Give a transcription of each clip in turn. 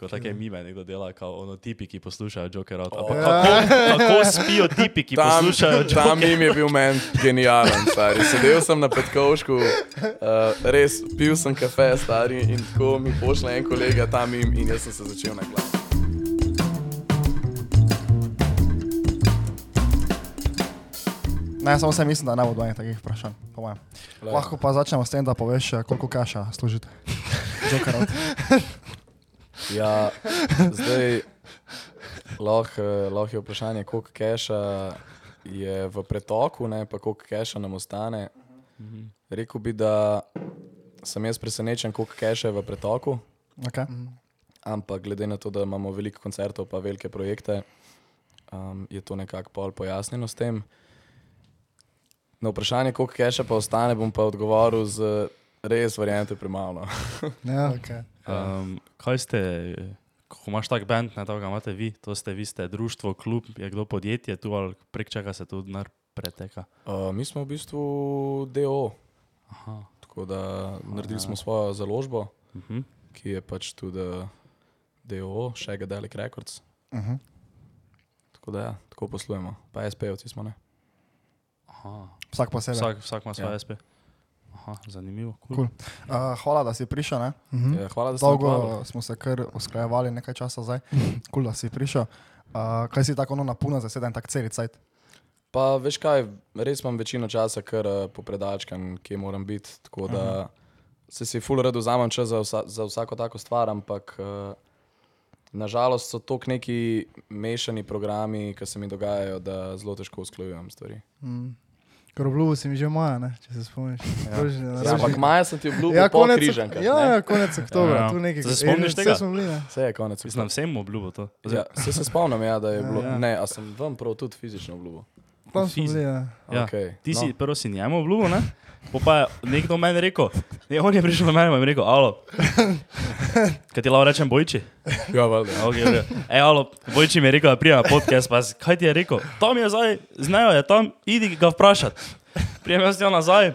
ko take mime nekdo dela, kao ono tipi, ki poslušajo Joker out. Ampak kako, kako spijo tipi, ki Tam, poslušajo tam Joker? jim je bil meni genijalen, stari. Sedel sem na Petkovšku, uh, res pil sem kafe, stari, in tako mi pošle en kolega tam in, in jaz sem se začel na glavu. Ne, samo se mislim, da ne bo dvajnih takih vprašanj. po mojem. Lahko pa začnemo s tem, da poveš, eh, koliko kaša služite. Joker out. Ja, zdaj lahko lah je vprašanje, koliko keša je v pretoku, ne, pa koliko keša nam ostane. Rekl bi, da sem jaz presenečen, koliko keša je v pretoku, Okay. ampak glede na to, da imamo veliko koncertov pa velike projekte, um, je to nekako pol pojasnjeno s tem. Na vprašanje, koliko keša pa ostane, bom pa odgovoril z res, verjamete, premalo. Ja. Okay. Um, kaj ste, ko imaš tak band, ne tako ga imate vi, to ste vi, ste društvo, klub, je kdo podjetje tu ali prek čega se tu denar preteka? Uh, mi smo v bistvu DO. Aha. Tako da naredili smo svojo založbo, Uh -huh. ki je pač tudi eh, DO, še Gadelic Records. Uh -huh. Tako da ja, tako poslujemo. Pa SP-ovci smo ne. Aha. Vsak posebej. Vsak, vsak ima svoje Ja. SP. Aha, zanimivo. Cool. Cool. Uh, hvala, da si prišel. Ne? Mhm. Ja, hvala, da me povabili. Dolgo smo se kar usklajevali nekaj časa zdaj. Kul, da si prišel. Uh, kaj si tako ono napuna zaseden, tak cel cajt? Pa veš kaj, res imam večino časa kar uh, po predalčkam, kje moram biti. Tako da se si full rado vzamem čas za, vsa, za vsako tako stvar, ampak uh, nažalost so to neki mešani programi, ki se mi dogajajo, da zelo težko usklajujem stvari. Mm. Ker obljubil si mi že maja, ne? če se spomniš. To že Ja, ampak maja sem ti obljubil, ja, ja, po konec, križankah. ja, ja, konec oktobra, Ja, ja. tu nekaj. Se spomniš in tega? Vse bili, ne? Vse je konec. Mislim, vsem obljubo to. Ja, se, se spomnim, ja, da je bilo. Ja. Ja. Ne, a sem vam prav tudi fizično obljubil. Tam smo bili, ja. Ja. Okay. Ti si no. prvo si njemu obljubil, ne? Po pa je nekdo meni rekel, ne, on je prišel do mene in mi je rekel, alo. Kaj ti lahko rečem, bojči? Ja, valjda. Okay, okay. Ej, alo, bojči mi je rekel, da prijem na podcast, pa si- kaj ti je rekel? Tam je zdaj, znajo je tam, idi ga vprašat. Prijem jaz tja nazaj,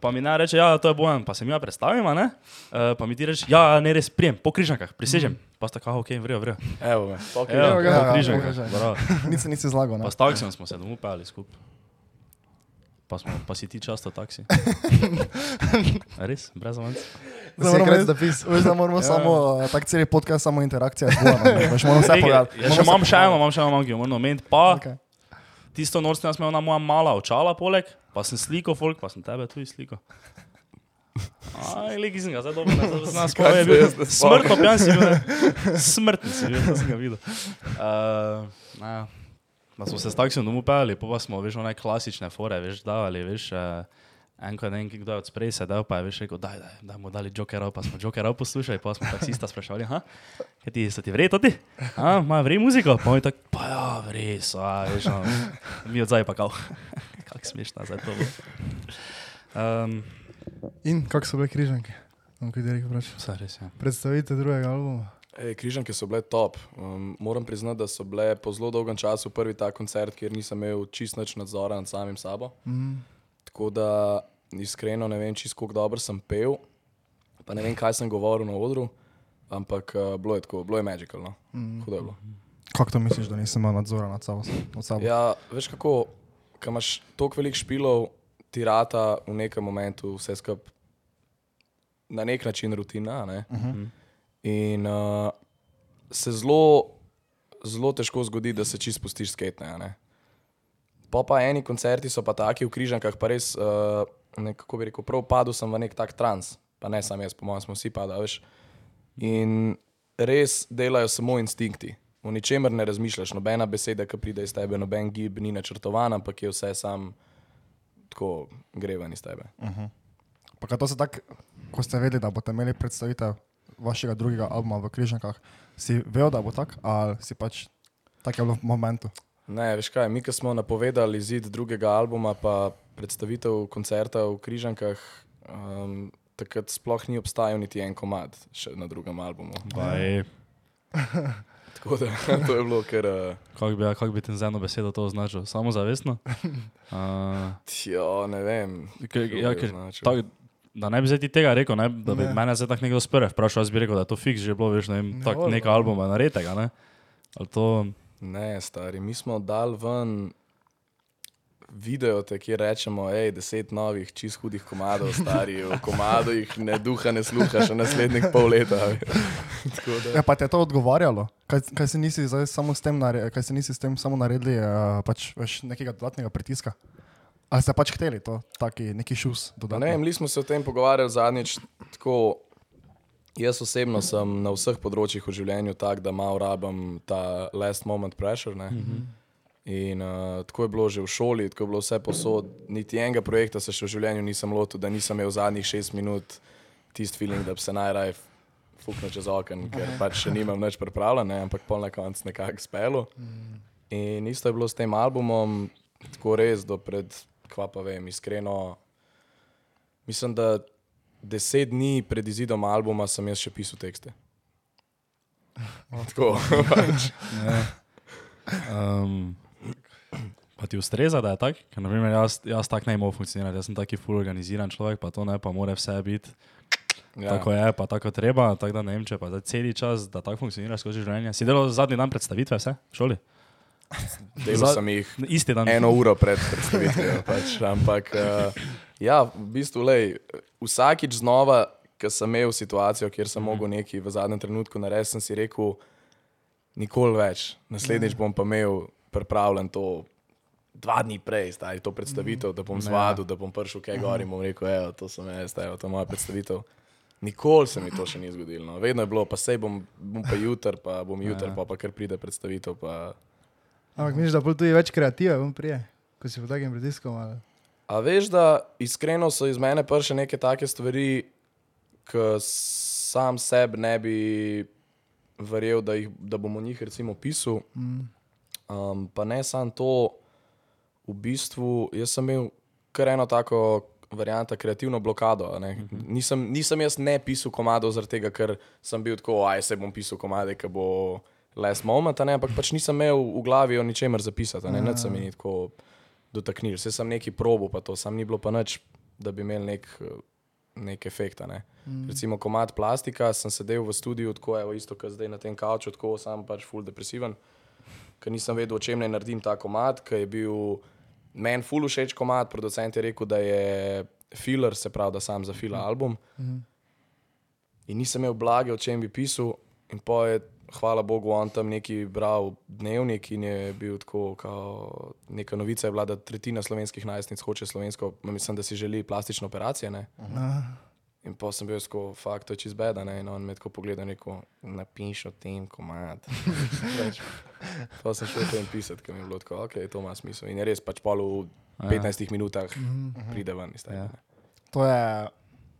pa mi ne reče, ja, to je bojan, pa se mi ja predstavim, a ne? Uh, pa mi ti reče, ja, ne res, prijem, po križankah, prisežem. Pa sta kao, ok, vrejo, vrejo. Evo me. Okay. Evo ga, ga, ja, križankah, pokažaj. bravo. Nisi, nisi zlagal. Pa s taksijem smo se domov peli skupaj. Pa, smo, pa si ti často taksi. A Res, brez avanca. Zdaj moramo, zapis. veš, da moramo Ja. samo, uh, tak cel podcast, samo interakcija Veš, moramo vse povedati. Ja, še imam še eno, imam še eno magio, moram omeniti. Pa Okay. tisto noč sem jaz imel na moja mala očala poleg, pa sem sliko folk, pa sem tebe tudi sliko. Aj, leki sem ga, zdaj dobro, Kaj je se bil jaz ne spomnim? smrtno pijan si bil, ne. smrtni si bil, to sem ga videl. Uh, na, pa smo se s taksijem domov peli, pa, smo, veš, one klasične fore, veš, davali, veš, uh, enko je ne vem, kdo je od sprej sedel, pa je veš rekel, daj, daj, daj mu dali Jokerov, pa smo Jokerov poslušali, pa smo taksista sprašvali, ha, kaj ti, so ti vrej to ti? A, ima vrej muziko? Pa on je tak, pa ja, vrej so, a, veš, no, mi odzaj pa kao, kak smešna zdaj to bo. Um, In kako so bile križanke? Ja. Predstavite drugega albuma. Ej, križanke so bile top. Um, moram priznati, da so bile po zelo dolgem času prvi ta koncert, kjer nisem imel čist nič nadzora nad samim sabo. Mm. Tako da iskreno ne vem, čisto kako dobro sem pel, pa ne vem, kaj sem govoril na odru, ampak uh, bilo je tako, bilo je magikalno. Mm. Hudo je bilo. Kako to misliš, da nisem imel nadzora nad sabo? Nad sabo? Ja, veš kako, ko imaš toliko velik špilov, ti rata v nekem momentu vse skupaj na nek način rutina. Ne? Uh -huh. In uh, se zelo, zelo težko zgodi, da se čist spustiš skate. a Ne? Pa pa eni koncerti so pa taki v križankah, pa res, uh, ne, kako bi rekel, prav padel sem v nek tak trans, pa ne sam jaz, po mojem, smo vsi padali. In res delajo samo instinkti. O ničemer ne razmišljaš, nobena beseda, ki pride iz tebe, noben gib ni načrtovan, ampak je vse sam tako greven iz tebe. Pa kaj to se tako, ko ste vedeli, da boste imeli predstavitev vašega drugega albuma v Križankah, si vedel, da bo tako, ali si pač tako je bilo v momentu? Ne, veš kaj, mi, ki smo napovedali izid drugega albuma, pa predstavitev koncerta v Križankah, um, takrat sploh ni obstajal niti en komad še na drugem albumu. Baj, Tako da to je bilo kar. Uh, kako bi, kak bi ti z eno besedo to označil? Samozavestno? Uh, tjo, ne vem. Kako ja, ker tak, da ne bi zdaj ti tega rekel, ne, da bi Ne. mene zdaj tako nekdo sprve vprašal, jaz bi rekel, da je to fiks že bilo, veš, ne vem, Ne tak, nekaj ne. albuma nareditega, ne. Ali to, Ne, stari, mi smo dal ven video, te, kjer rečemo, hej, deset novih, čist hudih komadov, stari, v komadu jih ne duha, ne sluha, še naslednjih pol leta. Tako da. Ja, pa ti je to odgovarjalo? Kaj, kaj, si nisi zdaj samo s tem nare- kaj si nisi s tem samo naredili, uh, pač veš, nekega dodatnega pritiska? Ali ste pač hteli to, taki neki šus Da dodati? Ne vem, mi smo se o tem pogovarjali zadnjič. Tako, jaz osebno sem na vseh področjih v življenju tak, da malo rabim ta last moment pressure. Mm -hmm. In uh, tako je bilo že v šoli, tako je bilo vse posod. Niti enega projekta se še v življenju nisem lotil, da nisem imel zadnjih šest minut tisti feeling, da bi se najraje fuknil čez okno, ker pač še nimam več pripravljen, ne, ampak pol na koncu nekako spelo. In isto je bilo s tem albumom, tako res do pred, kva pa vem, iskreno. Mislim, da deset dni pred izidom albuma sem jaz še pisal tekste. Tako, pač. um, pa ti ustreza, da je tak? Ker, naprimer, jaz, jaz tak ne morem funkcionirati, jaz sem taki full organiziran človek, pa to ne, pa mora vse biti. Ja. Ja. Tako je, pa tako treba, tako da ne vem, če pa cel čas, da tako funkcioniraš skozi življenje. Si delal zadnji dan predstavitve, vse, v šoli? Delal sem jih Isti dan. eno uro pred predstavitvijo. Pač, ampak uh, ja, v bistvu, lej, vsakič znova, ko sem imel situacijo, kjer sem mogel nekaj v zadnjem trenutku narediti, sem si rekel, nikoli več. Naslednjič bom pa imel pripravljen to. Dva dni prej, zdaj to predstavitev, da bom zvadil, da bom prišel kaj gor in bom rekel, evo, to sem jaz, evo, to je moja predstavitev. Nikoli se mi to še ni zgodilo. No. Vedno je bilo, pa sej bom, bom pa jutr, pa bom jutr, pa, pa kar pride predstavitev. Pa... Ampak misliš, da bolj tu je več kreative, bom prije, ko si pod takim pritiskom. Ali... A veš, da iskreno so iz mene prišle neke take stvari, ki sam sebi ne bi verjel, da, jih, da bom o njih recimo pisal. Mm. Um, pa ne samo to, v bistvu jaz sem imel kar eno tako varianto, kreativno blokado. ne. Nisem, nisem jaz ne pisal komadov zaradi tega, ker sem bil tako, aj se bom pisal komade, ki bo last moment, ne, ampak pač nisem imel v glavi o ničemer zapisati, ne, nič se mi ni tako dotaknil. Vse sem neki probo, pa to sam ni bilo pa nič, da bi imel nek, nek efekt. Ne. Mm. Recimo komat plastika, sem sedel v studiu, tako je isto, kot zdaj na tem kavču, tako sam pač full depresiven ker nisem vedel, o čem naj naredim ta komat, ker je bil meni ful všeč komat, producent je rekel, da je filler, se pravi, da sam zafila album. In nisem imel blage, o čem bi pisal, in pa je, hvala Bogu, on tam neki bral dnevnik in je bil tako, kao, neka novica je bila, da tretjina slovenskih najstnic hoče slovensko, mislim, da si želi plastično operacijo. ne. In pa sem bil tako, fakt, to je čez beda, ne? in on me tako pogleda in rekel, napiši o tem komat. Pač, Pa sem šel o tem pisati, ker mi je bilo tako, ok, to ima smisel. In je res pač pol v 15 minutah pride ven iz tega. Ja. To je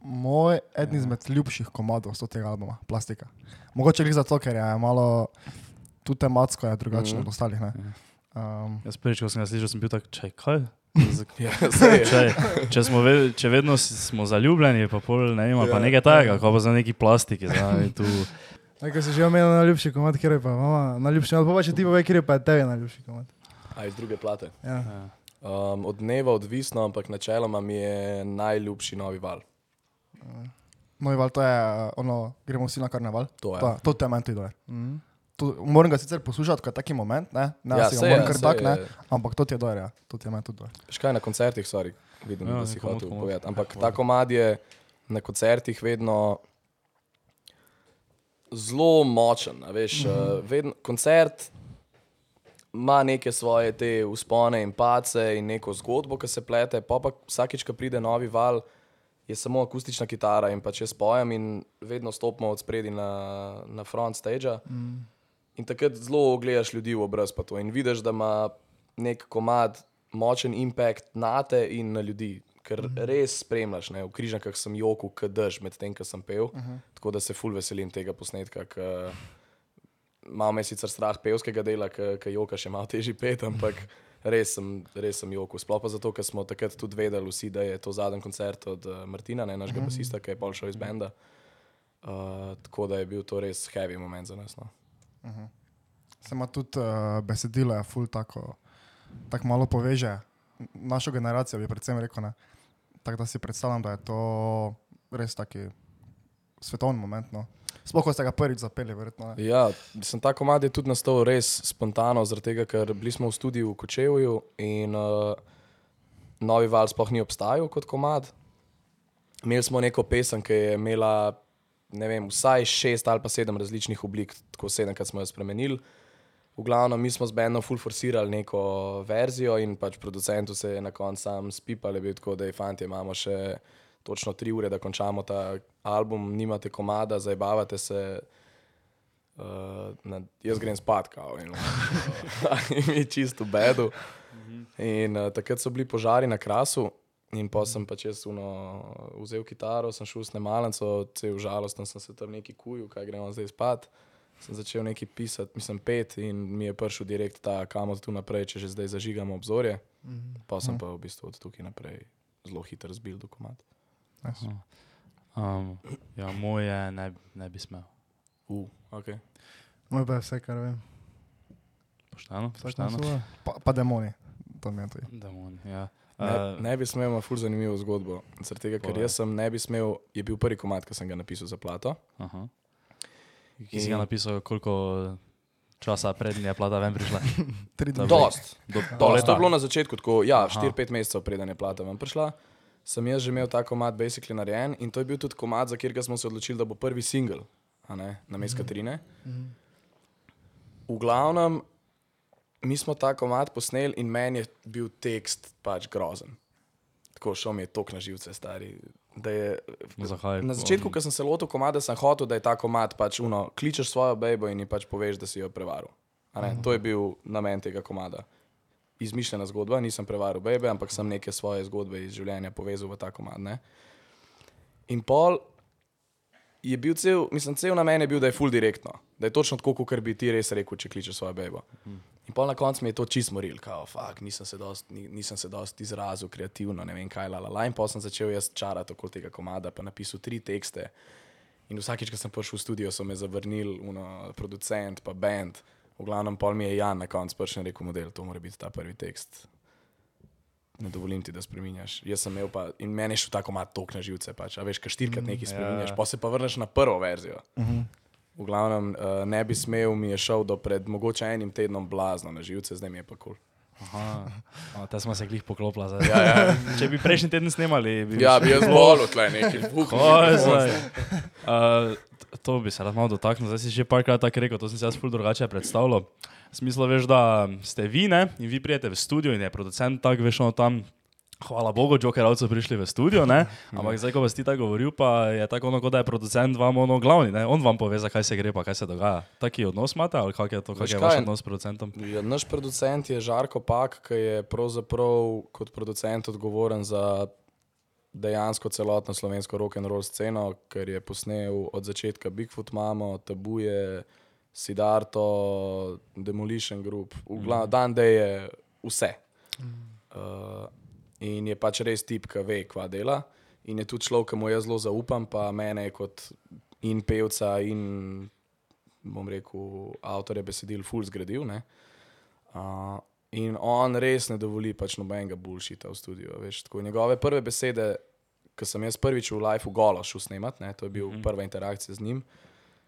moj eden izmed ljubših komadov z tega albuma, plastika. Mogoče gre zato, ker je malo tu tematsko je drugačno Mhm. od ostalih. ne. Um, Jaz prvič, ko sem ga slišal, sem bil tak, čaj, kaj? Ja. Čaj, če, smo ve, če vedno smo zaljubljeni, pa pol ne ima, pa Ja. nekaj takega, kot pa za neki plastiki. Zdaj, tu. Nekaj si že omenil najljubši komat, kjer je pa mama najljubši, ali pa če ti pove, kjer je pa tebi najljubši komat. A iz druge plate. Ja. Ja. Um, od dneva odvisno, ampak načeloma mi je najljubši novi val. Moj val, to je uh, ono, gremo vsi na karneval. To je. To, to te meni tudi. Mm. To- Moram ga sicer poslušati, ko je taki moment, ne, ne ja, si ga moram kar tak, ne, je. ampak to ti je doje, ja. to ti je meni tudi doje. Veš kaj na koncertih, sorry, vidim, Ja, da si komot, hotel komot. povedati. Ampak ta komad je na koncertih vedno zelo močen. a Veš, mm -hmm. vedno, koncert ima neke svoje te uspone in pace in neko zgodbo, ki se plete, pa pa vsakič, ko pride novi val, je samo akustična kitara in pač jaz pojem in vedno stopimo od spredi na, na front stage. Mm. In takrat zelo gledaš ljudi v obraz, pa to in vidiš, da ima nek komad močen impact na te in na ljudi. Ker mm. res spremljaš, ne? v križankah sem jokal, kdž med tem, ko sem pel. Uh -huh. Tako da se ful veselim tega posnetka. ke- Malo me je sicer strah pevskega dela, ki joka še malo težji pet, ampak res sem, res sem jokal. Sploh pa zato, ker smo takrat tudi vedeli vsi, da je to zadnji koncert od uh, Martina, ne, našega uh -huh. basista, ki je pol šel iz benda. Uh, tako da je bil to res heavy moment za nas. No. Se ima tudi uh, besedilo, je ful tako, tako malo poveže našo generacijo, bi predvsem rekel. Ne. Tako da si predstavljam, da je to res taki svetovni moment. No. Sploh, ko ste ga prvič zapeli, verjetno. ne. Ja, sem ta komad je tudi nastal res spontano, zaradi tega, ker bili smo v studiu v Kočevju in uh, novi val sploh ni obstajal kot komad. Imeli smo neko pesem, ki je imela ne vem, vsaj šest ali pa sedem različnih oblik, tako sedemkrat smo jo spremenili. V glavnem, mi smo z Benom full forsirali neko verzijo in pač producentu se je na koncu sam spipal, je bil tako, da je fanti, imamo še točno tri ure, da končamo ta album, nimate komada, zabavate se. Uh, na, jaz grem spat, kao, in, uh, in mi čisto bedu. In uh, takrat so bili požari na krasu, in pa sem pač jaz uno, vzel kitaro, sem šel snemalnico, cel žalosten sem se tam neki kuju, kaj gremo zdaj spat. Sem začel nekaj pisati, mislim, pet, in mi je prišel direkt ta kamor tu naprej, če že zdaj zažigamo obzorje. Pa sem pa v bistvu od tukaj naprej zelo hitro razbil dokument. Um, ja, moje ne, ne bi smel. Uh, okay. Moj pa je vse, kar vem. Pošteno, Vsak pošteno. na svoje. Pa, pa demoni, to mi je tudi. Demon, ja. Ne, ne bi smel, ima ful zanimivo zgodbo. Zaradi tega, ker jaz sem ne bi smel, je bil prvi komat, ki sem ga napisal za plato. aha. Ki si ga napisal, koliko časa prednje je plata ven prišla? Dost. Do, do To, to je bilo na začetku, tako, ja, Aha. 4-5 mesecev preden je plata ven prišla. Sem jaz že imel ta komat basically narejen in to je bil tudi komat, za katerega smo se odločili, da bo prvi singel, a ne, na mestu Katrine. V glavnem, mi smo ta komat posneli in meni je bil tekst pač grozen. Tako šel mi je tok na živce, stari. je- Zakaj? Na začetku, ko sem se lotil komada, sem hotel, da je ta komat pač uno, kličeš svojo bejbo in ji pač poveš, da si jo prevaril. A Ne, to je bil namen tega komada. Izmišljena zgodba, nisem prevaril bebe, ampak sem neke svoje zgodbe iz življenja povezal v ta komad. Ne? In pol je bil cel, mislim, cel namen je bil, da je full direktno, da je točno tako, kot bi ti res rekel, če kličeš svojo bebo. In pol na koncu mi je to čist moril, kao, fuck, nisem se dost, ni, nisem se dost izrazil kreativno, ne vem kaj, la, la, la. In pol sem začel jaz čarati okoli tega komada, pa napisal tri tekste. In vsakič, ko sem prišel v studio, so me zavrnili, uno, producent, pa band. V glavnem, pol mi je Jan na koncu prišel in rekel: model, to mora biti ta prvi tekst. Ne dovolim ti, da spremenjaš. Jaz sem imel pa in meni je šel tako mat tok na živce. Pač. A veš, kaj štirikrat nekaj spremenjaš, ja. pa se pa vrneš na prvo verzijo. V glavnem, uh, ne bi smel, mi je šel do pred mogoče enim tednom blazno na živce, zdaj mi je pa kul. Cool. Aha, o, te smo se glih poklopila. Zdaj. Ja, ja. Če bi prejšnji teden snemali, bi ja, bi jaz volil tle nekaj. Oj, zdaj. Uh, to bi se rad malo dotaknil, zdaj si že parkrat tako rekel, to sem si jaz ful drugače predstavljal. Smislo veš, da ste vi ne, in vi prijete v studio in je producent tak, veš, ono tam. Hvala Bogu, Jokerovci prišli v studio, ne? ampak zdaj, ko vas ti tako govoril, pa je tako, ono, da je producent vam ono glavni, ne? on vam pove, zakaj se gre, pa kaj se dogaja. Taki odnos imate ali kak je to, kak Veš je vaš odnos s producentom? Ja, naš producent je Žarko Pak, ki je pravzaprav kot producent odgovoren za dejansko celotno slovensko rock and roll sceno, ker je posnel od začetka Bigfoot Mamo, Tabuje, Sidarto, Demolition Group, v glavnem dan, da je vse. Uh, in je pač res tip, ki ve, kva dela. In je tudi človek, ki mu jaz zelo zaupam, pa mene kot in pevca, in bom rekel, avtorje besedil, full zgradil. ne. Uh, in on res ne dovoli pač nobenega bulšita v studiu. Veš, tako, njegove prve besede, ko sem jaz prvič v Lifeu golo šel snemat, ne, to je bil mm -hmm. prva interakcija z njim,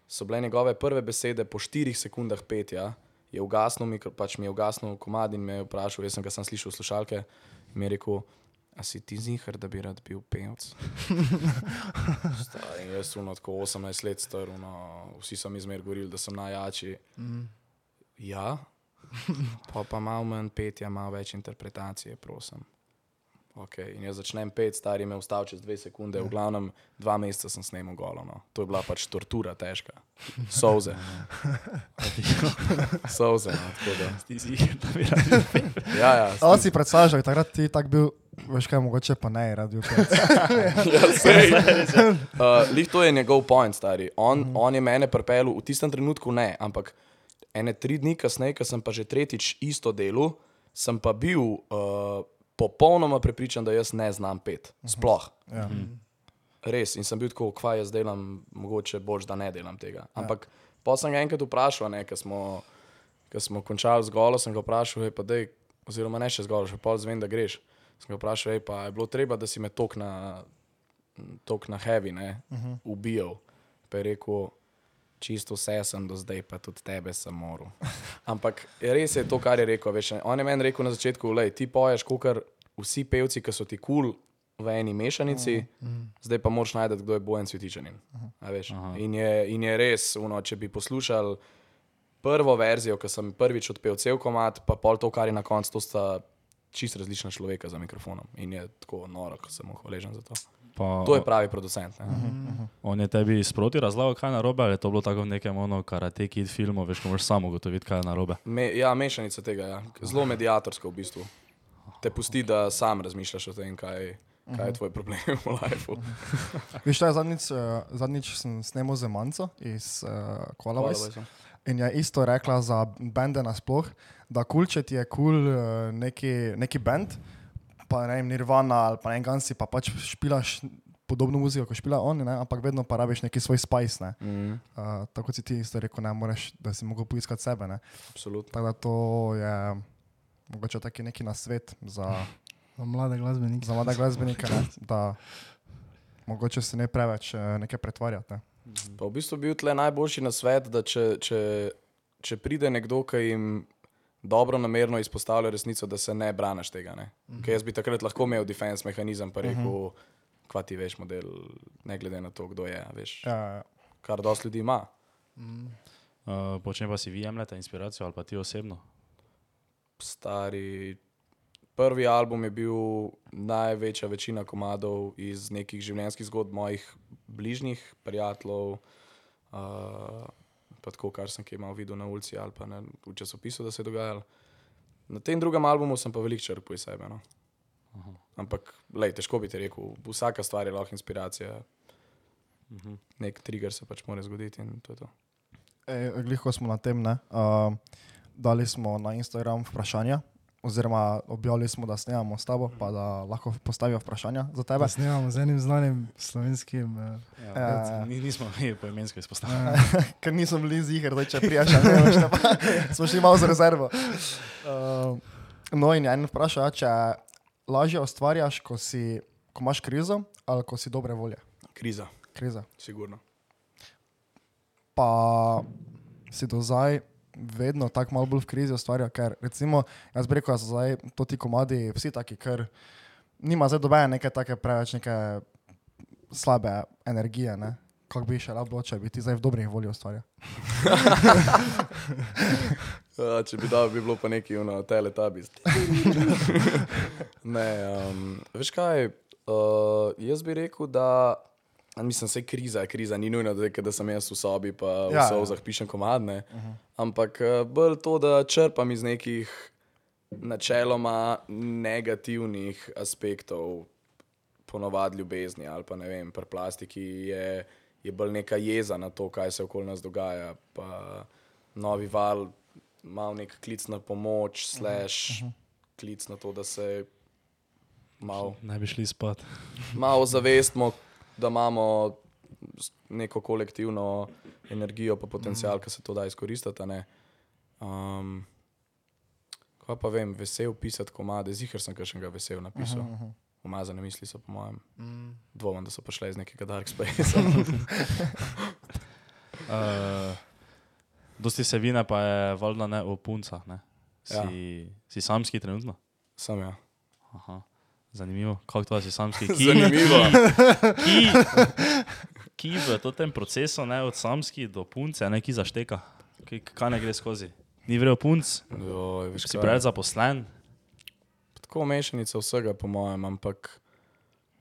so bile njegove prve besede po štirih sekundah petja. Je ugasnil, mikro, pač mi je ugasnil komad in me je vprašal, jaz sem ga sam slišal v slušalke in mi je rekel, a si ti zihar, da bi rad bil pevc? Stari, jaz sem tako 18 let star, no, vsi so mi zmer govorili, da sem najjači. Mm. Ja, pa pa malo manj petja, malo več interpretacije, prosim. Okay. In jaz začnem pet, stari me ustavi čez dve sekunde, v glavnem dva meseca sem snemal golo. No. To je bila pač tortura, težka. Solze. Solze, no, tako da. Ti si jih, bil. Ja, ja, Ali si predstavljaš, da je takrat ti tak bil, veš kaj, mogoče pa ne, rad bil pevec. Ja, sej. uh, lih to je njegov point, stari. On, mm. on je mene pripeljal v tistem trenutku, ne, ampak ene tri dni kasneje, ko sem pa že tretjič isto delo, sem pa bil uh, popolnoma prepričan, da jaz ne znam pet. Sploh. Ja. Res. In sem bil tako, kva jaz delam, mogoče boš, da ne delam tega. Ampak ja. pa sem ga enkrat vprašal, ne, ker smo, ko smo končali z golo, sem ga vprašal, hej, pa dej, oziroma ne še z golo, še pol zvem, da greš. Sem ga vprašal, hej, pa je bilo treba, da si me tok na tok na heavy, ne, uh -huh. ubijal. Pa je rekel, čisto vse sem do zdaj, pa tudi tebe sem moral. Ampak res je to, kar je rekel. Veš, on je meni rekel na začetku, da ti poješ, kot vsi pevci, ki so ti kul. Cool, V eni mešanici, uh -huh. zdaj pa moraš najti, kdo je bojen svetičanin. Uh -huh. in, in je res, uno, če bi poslušali prvo verzijo, ki sem prvič odpel cel komat, pa pol to, kar je na koncu, to sta čist različna človeka za mikrofonom. In je tako noro, ko sem mu hvaležen za to. Pa, To je pravi producent. ne. On je tebi sproti razlagal, kaj je narobe, ali je to bilo tako v nekem ono karate kid filmu, veš, ko moraš samo ugotoviti, kaj je narobe. Me, ja, mešanica tega, ja. zelo medijatorska v bistvu. Te pusti, da sam razmišljaš o tem, kaj, kaj je tvoj problem v lifeu. Veš, šta je zadnjič, uh, zadnjič sem snemal z Manco iz uh, Kuala Lumpur. In je isto rekla za bende nasploh, da kul, če ti je kul cool, uh, neki, neki bend, pa ne vem, Nirvana ali pa ne vem, Gansi, pa pač špilaš podobno muziko, kot špila oni, ne? ampak vedno pa rabiš neki svoj spice. Ne? Mm, Uh, tako si ti isto rekel, ne moreš, da si mogel poiskati sebe. Ne? absolutno. Tako da to je mogoče taki neki nasvet za, Za mlade glasbenike. za mlade glasbenike, ne? da mogoče se ne preveč uh, nekaj pretvarjati. Ne? Pa v bistvu bi bil tle najboljši na svet, da če, če, če pride nekdo, ki jim dobro namerno izpostavlja resnico, da se ne braniš tega. Ne? Mm -hmm. Ker jaz bi takrat lahko imel defense mehanizem, pa rekel, mm -hmm. kva ti veš, model, ne glede na to, kdo je, a veš, Ja, ja. kar dosti ljudi ima. Uh, Počem pa si vi jemljete inspiracijo ali pa ti osebno? Stari. Prvi album je bil največja večina komadov iz nekih življenjskih zgodb mojih bližnjih, prijateljev, uh, pa tako, kar sem kje malo videl na ulici ali pa na, v časopisu, da se je dogajalo. Na tem drugem albumu sem pa veliko črpal iz sebe. No. Ampak, lej, težko bi ti rekel, vsaka stvar je lahko inspiracija. Nek trigger se pač mora zgoditi in to je to. E, Gliho smo na tem, ne. Uh, dali smo na Instagram vprašanja, oziroma objavili smo, da snemamo s tabo, pa da lahko postavijo vprašanja za tebe. Pa snemamo z enim znanim slovenskim. eh, Ja, Ja. ni, nismo mi poimensko izpostavljeni. Ker nisem bili ziger, da če prijaš, ne veš, pa smo šli malo za rezervo. Uh, no in en vpraša, če lažje ustvarjaš, ko, si, ko imaš krizo ali ko si dobre volje. Kriza, Kriza. sigurno. pa si do zdaj vedno tako malo bolj v krizi ustvarja, ker recimo, jaz bi rekel, da so zdaj to ti komadi vsi taki, ker nima zdaj dobene neke take preveč neke slabe energije, ne? Kako bi še rad bilo, če bi ti zdaj v dobrih volji ustvarjal. Uh, če bi dal, bi bilo pa nekaj na teletabis. ne, um, veš kaj, uh, jaz bi rekel, da. Mislim, da je kriza, kriza, ni nujno, da, da sem jaz v sobi, pa v Ja, ja, ja. pišem komadne. Uh -huh. Ampak uh, bolj to, da črpam iz nekih načeloma negativnih aspektov, ponovadi ljubezni ali pa ne vem, pri plastiki je, je bolj neka jeza na to, kaj se okoli nas dogaja. Pa novi val, malo nek klic na pomoč, slash uh -huh. klic na to, da se malo Ne bi šli spat. malo zavestimo, da imamo neko kolektivno energijo, pa potencial, ki se to da izkoristiti. Um, kaj pa vem, vesel pisati komade, zihar sem kakšnega vesel napisal. Uh -huh. Umazane misli so, po mojem, mm. dvomim, da so prišle iz nekega dark space. Uh, dosti se vine, pa je valjda ne o puncah. Ne? Si, Ja. si samski trenutno? Sem ja. Aha. Zanimivo, kako to si samski. Ki, Zanimivo. ki, ki v tem procesu, ne, od samski do punce, ne, ki zašteka, ki, kaj ne gre skozi. Ni vrel punc, Joj, veš, si preveč zaposlen. Tako mešanica vsega, po mojem, ampak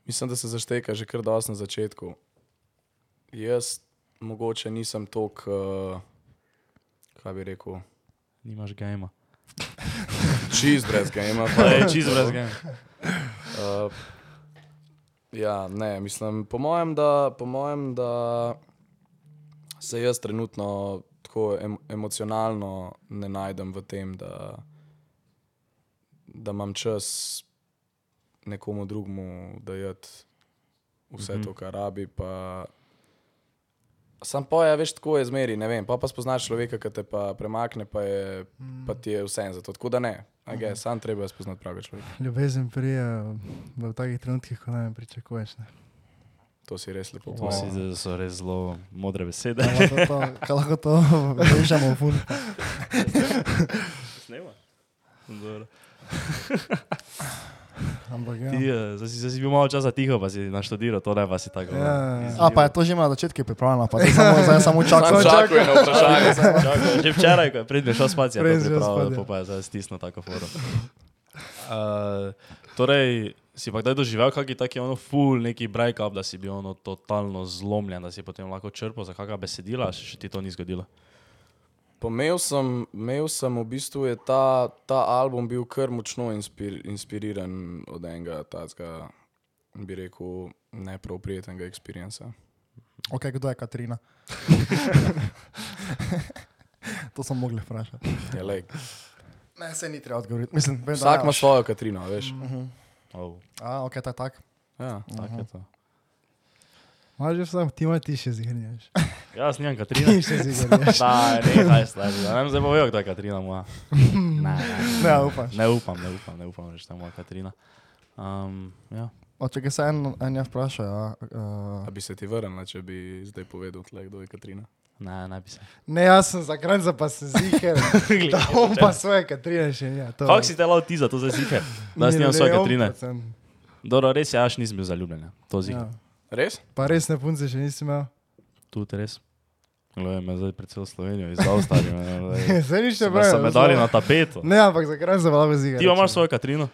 mislim, da se zašteka že kar dosti na začetku. Jaz mogoče nisem tok, uh, kaj bi rekel, Nimaš gejma. čist brez je čisto brez gejma. Uh, ja, ne, mislim, po mojem, da, po mojem, da se jaz trenutno tako em, emocionalno ne najdem v tem, da, da imam čas nekomu drugemu dajati vse mm -hmm. to, kar rabi. Pa... Sam poje, veš, tako je zmeri, ne vem. Pa, pa spoznaš človeka, ki te pa premakne, pa, je, pa ti je vse za to. Tako da ne, okay, sam treba je spoznati pravega človeka. Ljubezen prije v takih trenutkih, ko ne pričakuješ. Ne. To si res lepo To si, povedal. da so res zelo modre besede. Kaj lahko to, kaj lahko to vežemo v fun. Snema. Ampak ja. Ti, zdaj si, zdaj si bil malo časa tiho, pa si naštudiral, to ne pa si tako. Ja. A pa je to že na začetku pripravljeno, pa zdaj samo, zdaj samo Sam čakam. na vprašanje. Čakaj, že včeraj, ko je prednjo šel spat, je to spat, ja. pa je zdaj stisnil tako forum. Uh, torej, si pa kdaj doživel kakšen taki ono full neki break-up, da si bil ono totalno zlomljen, da si potem lahko črpal za kakšna besedila, še še ti to ni zgodilo. Pomel sem, imel sem v bistvu je ta, ta album bil kar močno inspir, inspiriran od enega takega, bi rekel, neproprijetnega experienca. Ok, kdo je Katrina? to smo mogli vprašati. Ja, lej, Ne, se ni treba odgovoriti. Mislim, vem, Vsak ne, ima svojo Katrino, veš. Oh, A, ok, to je tak. Ja. tak je to. Imaš že vsem, ti imaš ti še zigrnjaš. Jaz nimam Katrina. Ti še zigrnjaš. Da, ne, kaj stari. Ne vem, zdaj bo vedel, kdo je Katrina moja. Ne, ne, Ne, upaš. ne upam, ne upam, ne upam, reči, da je moja Katrina. Um, ja. O, če se en, en je vprašal, ja, uh, A bi se ti vrnila, če bi zdaj povedal, tle, kdo je Katrina? Ne, ne bi se. Ne, jaz sem za kranca, pa sem ziger. Da on pa svoje Katrine še ni. Kako si te lao ti za to zdaj ziher? Da si nimam svoje Katrine. Dobro, res je, aš nisem bil zaljubljen, ja. to ziher. Ja. Res? Pa res ne punce še nisi imel. Tudi res. Glede me zdaj pred celo Slovenijo izdavstali. Zdaj nič ne Se me pravi. dali na tapeto. Ne, ampak za kranca pa lahko ziger. Ti imaš svojo Katrino?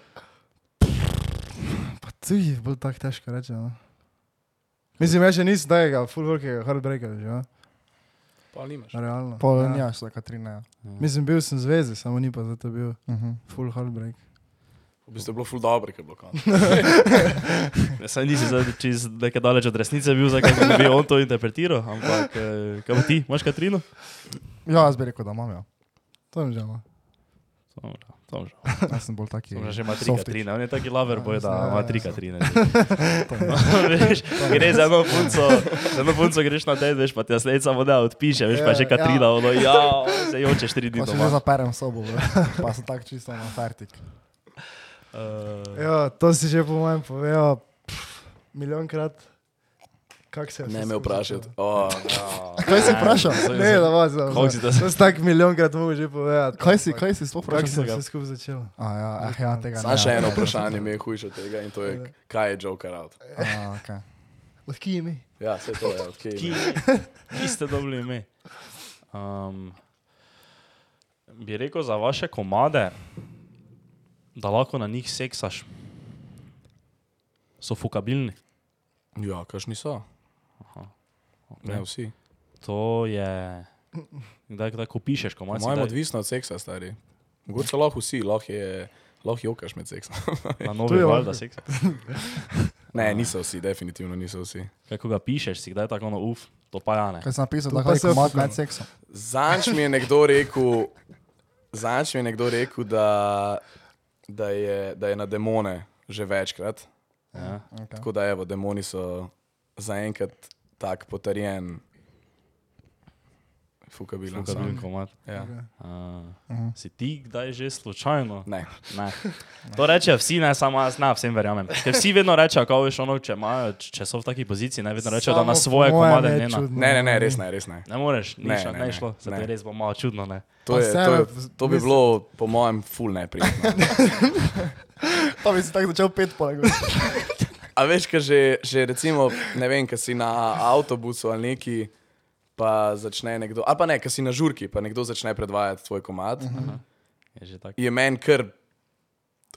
Pa tu je bolj tako težko reči. No. Mislim, jaz še nisem tega, full workega, heartbreaker, že. Ja? Pa nimaš. Realno. pol ja. nimaš za Katrina. Ja. Mislim, bil sem v zvezi, samo ni pa zato bil Uh -huh. full heartbreak. V bistvu je bilo ful dobro, ker je bilo konc. Ja, Saj nisi zdaj čez nekaj daleč od resnice bil, zakaj bi on to interpretiral, ampak eh, kaj ti, imaš Katrino? Ja, jaz bi rekel, da imam, ja. To mi žal. Dobro, dobro. Jaz sem bolj taki. Som že ima tri softič. Katrine, on je taki lover boy, da Ja, ima ja, tri ja. Katrine. Veš, Gre za eno punco, za eno punco greš na dej, veš, pa ti naslednji samo da odpiše, veš, pa Ja, že Katrina, ono, ja, se jočeš tri dni Pa še že doma. zaperem sobo, bro. pa sem tak čisto na fertik. Eh, Ja, to si že po mojem povedal milijonkrat. Kak se je Ne me vprašati. Oh, Kaj si vprašal? Ne, da vas za Koliko si to- To si tak milijonkrat mogel že povedati. Kaj si, kaj si sploh vprašal? se je vse skupaj začelo? A ja, eh, ja, tega Samo ne. še eno vprašanje mi je hujše od tega in to je, kaj je Joker out. A, okay. Lahko imi. Ja, vse to je, odkje ki, je. ki ste dobili ime? Um, bi rekel za vaše komade, da lahko na njih seksaš. So fukabilni. Ja, kašni so. Okay. Ne vsi. To je. Kdaj, kdaj ko pišeš, ko imaš Mojem odvisno od seksa, stari. Mogoče lahko vsi, lahko je. Lahko jokaš med seksom. na novi je val, lahko. da seksaš. ne, niso vsi, definitivno niso vsi. Kaj ko ga pišeš, si kdaj tako ono uf, to pa ja ne. Kaj sem napisal, da se ofukam. med seksom? Zanč mi je nekdo rekel, zanč mi je nekdo rekel, da, da, je, da je na demone že večkrat. Ja. Okay. Tako da, evo, demoni so zaenkrat tak potrjen. Fukabilen. Fukabilen komat. Ja. Uh, si ti kdaj že slučajno? Ne. Ne. To rečejo vsi, ne samo jaz, ne, vsem verjamem. Ker vsi vedno rečejo, kako veš, ono, če, imajo, če so v taki poziciji, ne vedno rečejo, da na svoje komade ne ne, ne, ne, res ne, res ne. Ne moreš, ni Ne, šlo, ne, ne, šlo, se ti res bo malo čudno, ne. To, je, to, je, to bi bilo, po mojem, full neprijetno. Pa bi si tako začel pet poleg. A veš, kaj že, že recimo, ne vem, kaj si na avtobusu ali neki, pa začne nekdo, ali pa ne, kaj si na žurki, pa nekdo začne predvajati tvoj komad, uh -huh. Je že tako. je meni kar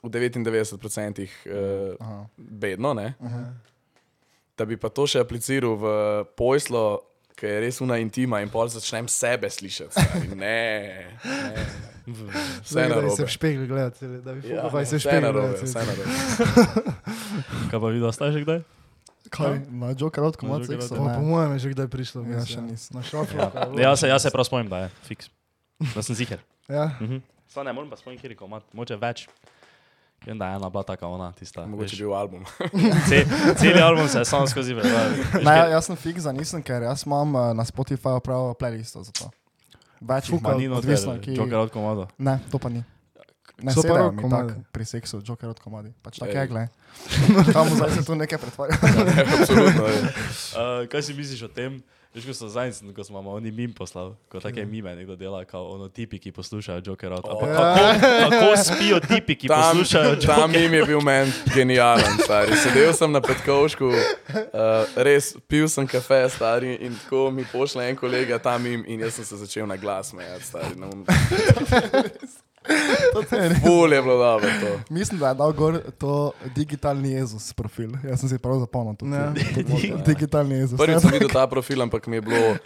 v 99% uh, bedno, ne? Uh -huh. Da bi pa to še apliciral v pojslo, ki je res una intima in pol začnem sebe slišati. stari. Ne, ne. Vse Da narobe. se v špeglu gledati, da bi Ja, vse vse narobe. Kaj pa videl, staj že kdaj? Kaj? Na Joker od komat Na Joker od seksa? Po, mojem je že kdaj prišlo. Ja, še nisem. Na šofu. Ja, jaz se, jaz se prav spomnim, da je, fiks. Da sem ziger. Ja. Mhm. Samo ne morem pa spomniti, kjer je komat, moče več. Vem, da je ena bila taka ona, tista. Mogoče veš, bil album. ce, celi album se je sam skozi ja- jaz sem fiksa, nisem, ker jaz imam eh, na Spotifyju prav playlisto za to. Več noter, odvisno, ki... Joker od komado. Ne, to pa ni. Ne, So pa komadi. tako pri seksu, joker od komadi. Pač tako je, gled. Tam zdaj se tu nekaj pretvarja. Absolutno. je. Uh, kaj si misliš o tem? Veš, ko so zadnjič, ko smo vam oni mim poslali, ko take mime nekdo dela, kao ono tipi, ki poslušajo Joker out. Ampak Oh. kako, kako spijo tipi, ki Tam, poslušajo Joker tam jim je bil meni genijalen, stari. Sedel sem na petkovšku, uh, res pil sem kafe, stari, in tako mi pošle en kolega tam jim in jaz sem se začel na glas smejati, stari. No, Ful je bilo dobro to. Mislim, da je dal gor to digitalni Jezus profil. Jaz sem si prav zapomnil to. Ja. Digitalni Jezus. Prvič Ja, sem videl ta profil, ampak mi je bilo,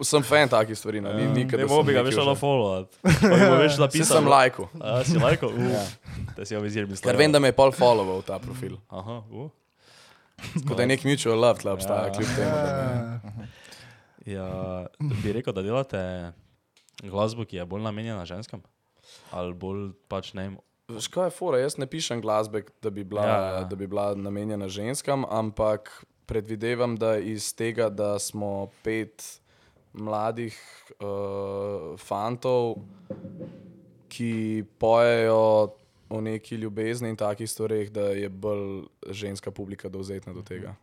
sem fan takih stvari, no, ni nikaj. Ne sem bi ga več že- ono followat. Pa bi mu več napisal. sem lajko. A, si lajko? Uh, Ja. Da si vizir mislil. Ker vem, da me je pol followoval ta profil. Aha, uh. Kot da je nek mutual love tle obstaja, Ja. kljub temu. me- Ja, bi rekel, da delate glasbo, ki je bolj namenjena ženskam? Ali bolj pač ne vem. Kaj je fora? Jaz ne pišem glasbe, da bi bila, Ja, ja. Da bi bila namenjena ženskam, ampak predvidevam, da iz tega, da smo pet mladih uh, fantov, ki pojejo o neki ljubezni in takih stvareh, da je bolj ženska publika dovzetna do tega.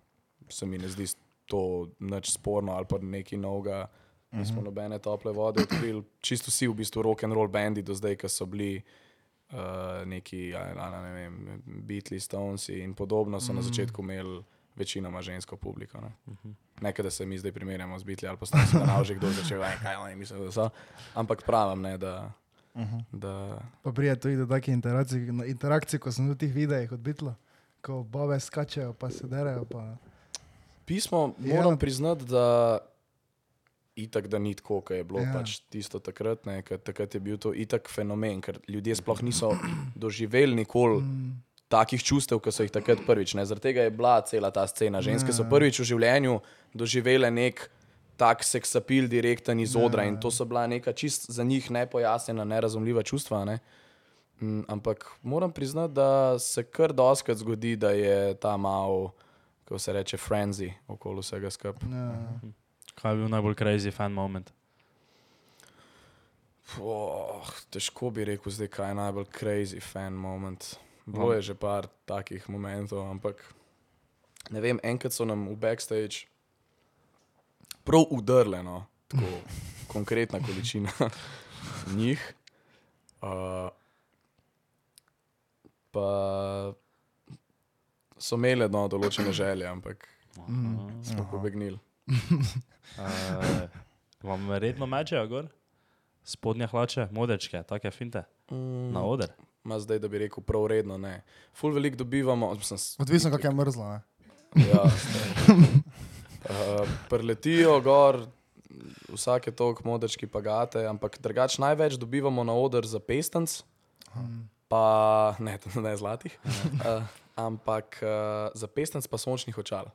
Se mi ne zdi to nič sporno ali pa nekaj novega. Nismo nobene tople vode odkrili. Čisto vsi v bistvu rock and roll bendi do zdaj, ki so bili uh, neki, a, a, ne vem, Beatles, Stones in podobno, so na začetku imeli večinoma žensko publiko. Ne, ne da se mi zdaj primerjamo z Beatles ali pa Stones, da že kdo začel, "Ej, kaj oni mislijo, da so. Ampak pravim, ne, da. da Pa prije tudi do takih interakcij, interakcij, ko sem v teh videih od Bitla, ko babe skačejo, pa se derejo. Pa... Pismo Ja. moram priznati, da itak, da ni tako, kot je bilo Ja. pač tisto takrat, ne, ker takrat je bil to itak fenomen, ker ljudje sploh niso doživeli nikoli Mm. takih čustev, kot so jih takrat prvič. Ne. Zaradi tega je bila cela ta scena. Ženske so Ja. prvič v življenju doživele nek tak seksapil direkten iz odra Ja. in to so bila neka čist za njih nepojasnjena, nerazumljiva čustva. Ne. Mm, Ampak moram priznati, da se kar doskrat zgodi, da je ta mal, kako se reče, frenzy okoli vsega skupaj. Ja. Kaj je bil najbolj crazy fan moment? Oh, težko bi rekel, zdaj, kaj je najbolj crazy fan moment. Bilo je že par takih momentov, ampak ne vem, enkrat so nam v backstage prav udrle, no, tako konkretna količina njih. Uh, pa so imeli no, določene želje, ampak Mm. smo pobegnili. Uh, vam redno mečejo gor? Spodnje hlače, modečke, take finte, Mm, na oder. Ma zdaj, da bi rekel, prav redno ne. Ful veliko dobivamo, mislim, Odvisno, kako je mrzlo. Ne? Ja, uh, preletijo gor, vsake toliko modrčki pa gate, ampak drugače največ dobivamo na oder za pestanc, pa ne, ne zlatih, uh, ampak uh, za pestanc pa sončnih očal.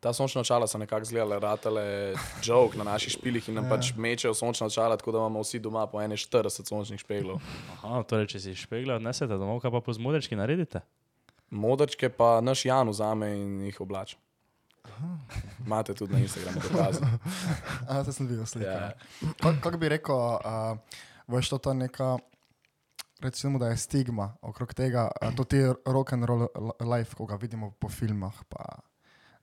Ta sončna očala so nekako zgledale, ratale žog na naših špilih in nam pač mečejo sončna očala, tako da imamo vsi doma po 41 sončnih špeglov. Aha, torej, če si špegle odnesete domov, kaj pa po zmodečki naredite? Modrčke pa naš Jan vzame in jih oblači. Imate tudi na Instagramu dokaze. A, to sem videl slike. Ja. Ja. Kako kak bi rekel, uh, veš, to ta neka, recimo, da je stigma okrog tega, to ti rock and roll li- life, ko ga vidimo po filmah, pa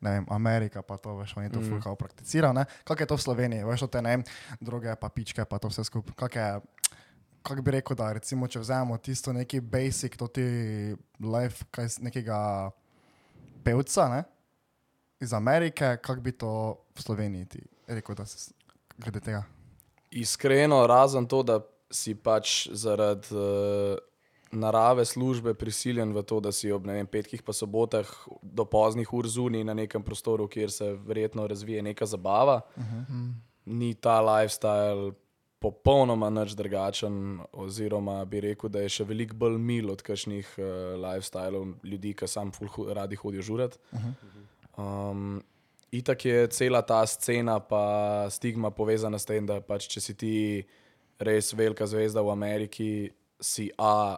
ne vem, Amerika, pa to, veš, oni to mm. fulkao prakticirajo, ne? Kako je to v Sloveniji, veš, te ne vem, droge, pa pičke, pa to vse skupaj. Kako je, kako bi rekel, da recimo, če vzamemo tisto neki basic, to ti life, kaj s- nekega pevca, ne? Iz Amerike, kako bi to v Sloveniji ti rekel, da se glede tega. Iskreno, razen to, da si pač zaradi uh, narave službe prisiljen v to, da si ob vem, petkih pa sobotah do poznih ur zunaj na nekem prostoru, kjer se verjetno razvije neka zabava. Uh -huh. Ni ta lifestyle popolnoma nič drugačen, oziroma bi rekel, da je še veliko bolj mil od kakšnih uh, lifestylov ljudi, ki sam ful radi hodijo žurat. Um, itak je cela ta scena, pa stigma povezana s tem, da pač, če si ti res velika zvezda v Ameriki, si A,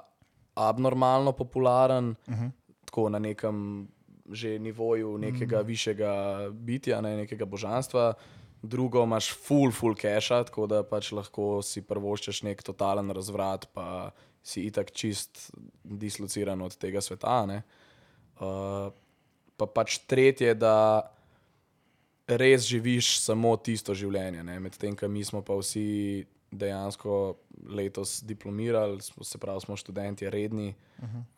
abnormalno popularen, uh -huh. tako na nekem že nivoju nekega uh -huh. višjega bitja, ne, nekega božanstva. drugo imaš full, full cache, tako da pač lahko si prvoščeš nek totalen razvrat, pa si itak čist dislociran od tega sveta. ne. Uh, pa pač tretje, da res živiš samo tisto življenje, medtem ko mi smo pa vsi dejansko letos diplomirali, se pravi, smo študenti redni.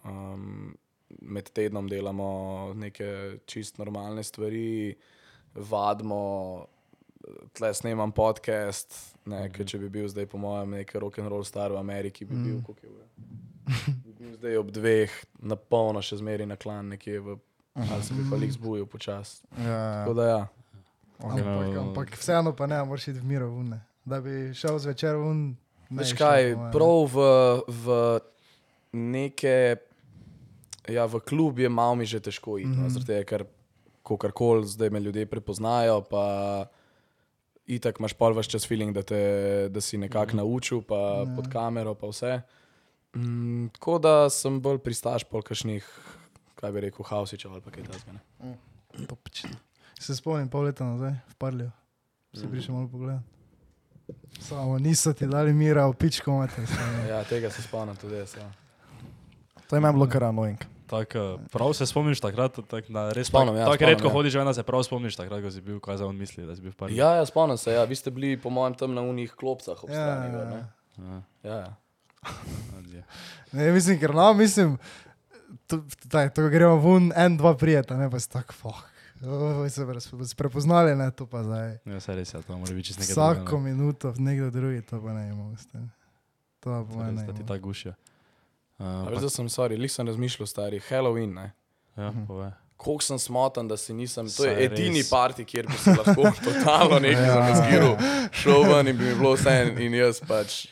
Um, med tednom delamo neke čist normalne stvari, vadimo, tle snemam podcast. Ne, ker če bi bil zdaj, po mojem, nek rock and roll star v Ameriki, bi bil, koliko je ure? Bi bil zdaj ob dveh, na polno, še zmeraj na klan, nekje v. Ali se bi pa lik zbudil počasi. Ja, Tako da ja. Ampak, ampak vseeno pa ne, moraš iti v miro vune. Da bi šel zvečer ne Veš kaj, prav v, v neke, ja, v klub je malo mi že težko iti, mm -hmm. no, zaradi tega, ker kakorkoli zdaj me ljudje prepoznajo, pa itak imaš pol vaš čas feeling, da, te, da si nekako mm -hmm. naučil, pa ja. pod kamero, pa vse. Mm, tako da sem bolj pristaš pol kakšnih, kaj bi rekel, hausičev ali pa kaj takega. ne. Topično. Se spomnim pol leta nazaj, v Parlju. Mhm. Si prišel malo pogled. Samo niso ti dali mira, v pičko imate. Ja, tega se spomnim tudi jaz. Ja. To je meni bilo kar annoying. Tako, prav se spomniš takrat, tak, na, res Spomnim, tako, ja, tako spomnim, redko ja. hodiš ven, da se prav spomniš takrat, ko si bil, kaj za on misli, da si bil v parku. Ja, ja, spomnim se, ja. vi ste bili, po mojem, tam na unih klopcah ob Ja, strani. ja, ja. Ja, ja. Ja. Ne, mislim, ker no, mislim, to, taj, to gremo ven, en, dva prijeta, ne pa si tako, fuck. Oh, se pre- se prepoznali, ne, to pa zdaj. Ja, saj res je, to mora biti čisto nekaj Vsako drugega, ne. minuto, nekdo drugi, to pa ne imamo. To pa Saj res, meni. Da ti ta gušijo. A Uh, da sem sorry, lih sem razmišljal, stari Halloween. Ne? ja, pove. Koliko sem smotan, da si nisem. To Saj je edini res. parti, kjer bi se lahko totalno nekaj Ja. zamaskiral, šel ven in bi mi bilo vse, in jaz pač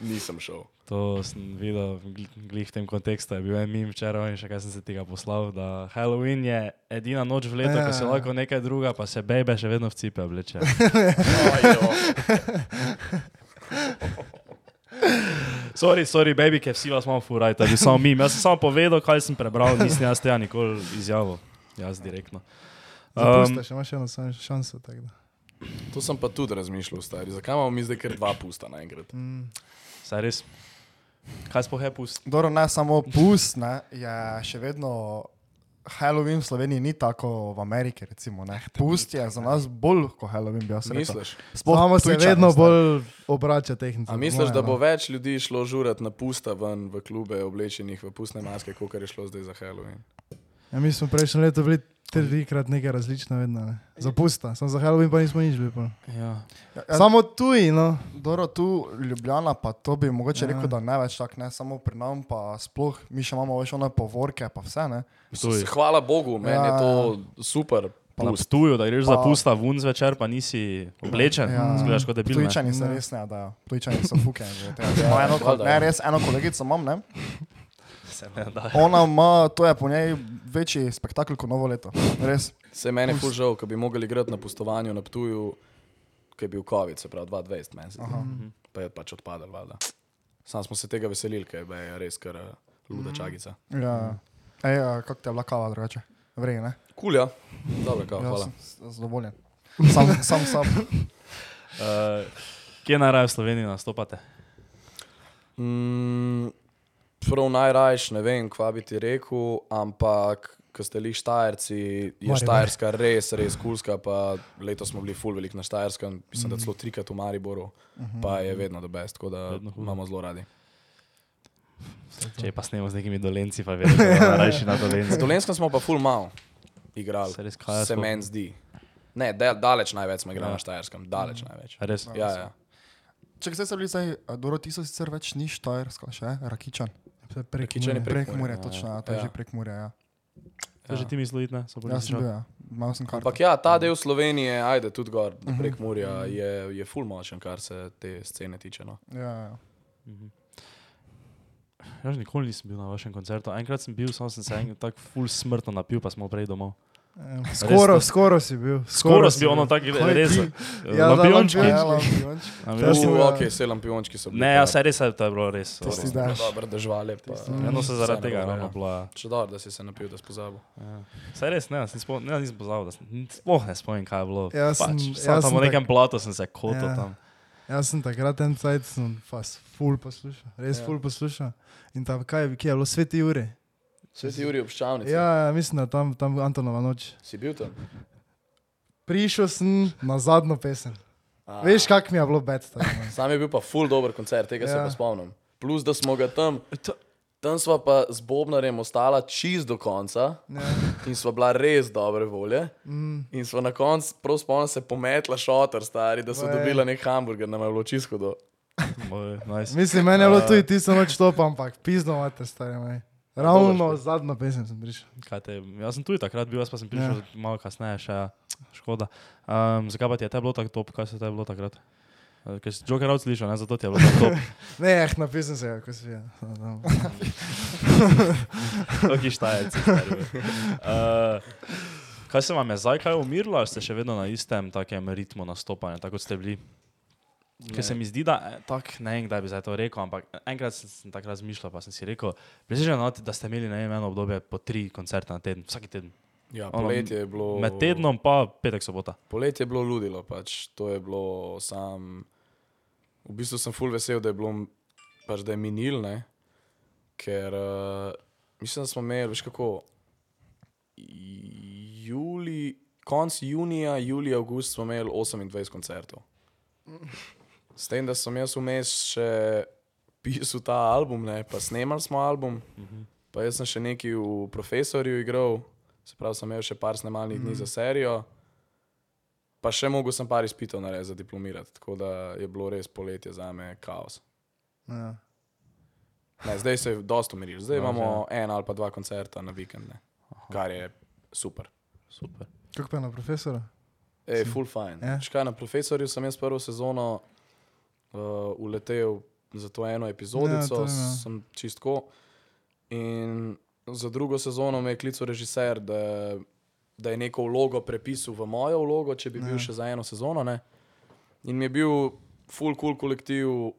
nisem šel. To sem videl, gl- glih v tem kontekstu je bil en mim včeraj in še kaj sem se tega poslal, da Halloween je edina noč v letu, ko si Ja. lahko nekaj druga, pa se bebe še vedno v cipe obleče. Sorry, sorry, baby, ker vsi vas imamo furaj, da bi samo mim. Jaz sem samo povedal, kaj sem prebral, nisem jaz tega nikoli izjavil. Jaz direktno. Zapusta, še imaš eno samo šanso. To sem pa tudi razmišljal, stari. Zakaj imamo mi zdaj kar dva pusta naenkrat? Mm. Saj res. Kaj sploh je pust? Dobro, ne samo pust, ne, je še vedno Halloween v Sloveniji ni tako v Ameriki. Recimo, ne. Pust je za nas bolj kot Halloween, bi jaz rekel. Misliš? Sploh Samo se vedno bolj obrača tehnika. A misliš, da bo več ljudi šlo žurat na pusta ven v klube, oblečenih v pustne maske, kot je šlo zdaj za Halloween? Ja, mi smo prejšnje leto bili trikrat nekaj različno, vedno. Ne. Za pusta, samo za Halloween pa nismo nič bili. Ja. Ja, ja, Samo tuji, no. Dobro, tu Ljubljana, pa to bi mogoče Ja. ja. rekel, da ne več tako, ne samo pri nam, pa sploh mi še imamo več one povorke, pa vse. Ne? Ptuj. Hvala Bogu, meni je Ja, to super. Pa na. Ptuju, da greš za Pa- pusta ven zvečer, pa nisi oblečen, ja. zgledaš kot debil. ne. Tujčani se res ne dajo, tujčani so fuke. Ja, eno, ne, ja. res eno kolegico imam, ne? Se ne da. Ona ima, to je po njej večji spektakel kot novo leto. Res. Se meni je ful žal, ko bi mogli igrati na pustovanju na Ptuju, ki je bil COVID, se pravi 2020, meni se zdi. Pa je pač odpadel, valjda. Sam smo se tega veselili, ker je res kar eh, luda čagica. Ja. Ej, kako ti je bila kava drugače? Vrej, ne? Kul, ja. Dobro, kao, Ja, hvala. zadovoljen. Sam, sam, sam. Uh, kje najraje v Sloveniji nastopate? Mm, prav najrajš, ne vem, kva bi ti rekel, ampak ko ste li Štajerci, je Maribor. Štajerska res, res kulska. Pa letos smo bili full velik na Štajerskem, mislim, da celo trikrat v Mariboru, pa je vedno do best, tako da Vedno imamo zelo radi. Če pa snemo z nekimi dolenci, pa je najrajši na Z dolenci. Dolenskem smo pa full mal igrali, Se res, se meni zdi. Ne, de, daleč največ smo igrali Ja. na Štajerskem, daleč največ. A Res? Ja, ja. Če ste bili zdaj, a, dobro, ti so sicer več ni Štajerska, še Rakičan. Prek Kičani prek- Mure, ja. točno, ja, to je Ja. že prek Mure. Ja. To že ti misliš, ne? So Jaz sem bil, ja. Mal sem kar. Ampak ja, ta del Slovenije, ajde tudi gor, Mhm. prek Murja, je, je full močen, kar se te scene tiče. No. Ja, ja. Jaz nikoli nisem bil na vašem koncertu. Enkrat sem bil, samo sem se enkrat tako full smrtno napil, pa smo prej domov. Skoro, Resno? skoro si bil. Skoro si bil ono tak Kaj res. ti? Ja, da, Lampiončki. Ja, lampiončki. Ja, si Uh, bil, ja. ok, vse lampiončki so bili. Ne, ja, saj res je, to je bilo res. To si daš. Dobro, da žvale. Pa, Eno se zaradi tega bilo, ravno ja. bilo. Če dobro, da si se napil, da si pozabil. Ja. Saj res, ne, nisem spomnil, ne, nisem pozabil, da sem, sploh ne spomnim, kaj je bilo. Jaz sem- pač, sam tam sem v nekem platu sem se kotil Ja. tam. Jaz sem takrat en cajt, sem fast full poslušal, res Ja. full poslušal. In tam, kaj je, kje je bilo, sveti Sveti Juri obščavnici. Ja, mislim, da tam, tam Antonova noč. Si bil tam? Prišel sem na zadnjo pesem. A. Veš, kak mi je bilo bed. ne. Sam je bil pa full dober koncert, tega ja. se Ja. pa spomnim. Plus, da smo ga tam, tam sva pa z Bobnarjem ostala čist do konca Ja. in sva bila res dobre volje. Mm, In sva na koncu, prav spomnim se, pometla šotor, stari, da so Vaj. dobila nek hamburger, nam je bilo čisto do. Moj, nice. mislim, meni je bilo tudi tisto noč to, ampak pizdo imate, stari moj. Ravno zadnjo pesem sem prišel. Te, jaz sem tudi takrat bil, jaz pa sem prišel ja. malo kasneje, še škoda. Um, zakaj pa ti je te bilo tako top, kaj se te je bilo takrat? Uh, Ker si Joker out slišal, ne, zato ti je bilo tako top. Ne, eh, napisal sem se, ko si je. Taki stari, veš. Uh, kaj se vam je zdaj kaj umirilo, ali ste še vedno na istem takem ritmu nastopanja, tako kot ste bili? Ker se mi zdi, da eh, tak, ne vem, kdaj bi zdaj to rekel, ampak enkrat sem, sem tako razmišljal, pa sem si rekel, presežen, da ste imeli vem, eno obdobje po tri koncerte na teden, vsak teden. Ja, Ono, poletje je bilo. Med tednom pa petek sobota. Poletje je bilo ludilo, pač to je bilo sam. V bistvu sem full vesel, da je bilo pač, da je minil, ne? ker uh, mislim, da smo imeli, veš kako, juli, konc junija, julij, avgust smo imeli 28 koncertov. S tem, da sem jaz vmes še pisal ta album, ne? pa snemali smo album, pa jaz sem še nekaj v profesorju igral, se pravi, sem imel še par snemalnih dni za serijo. Pa še mogel sem par izpitov narediti za diplomirati, tako da je bilo res poletje za me kaos. Ja. Ne, zdaj se je dosto umiril, zdaj No, imamo en ali pa dva koncerta na vikend, ne, kar je super. Super. Kako pa na profesora? Ej, full fine. Ja. Ja. Kaj, na profesorju sem jaz prvo sezono uh, uletel za to eno epizodico, Ja, to je, ja. sem čistko. In za drugo sezono me je klical režiser, da, da je neko vlogo prepisal v mojo vlogo, če bi bil Ja. še za eno sezono. Ne? In mi je bil full cool kolektiv,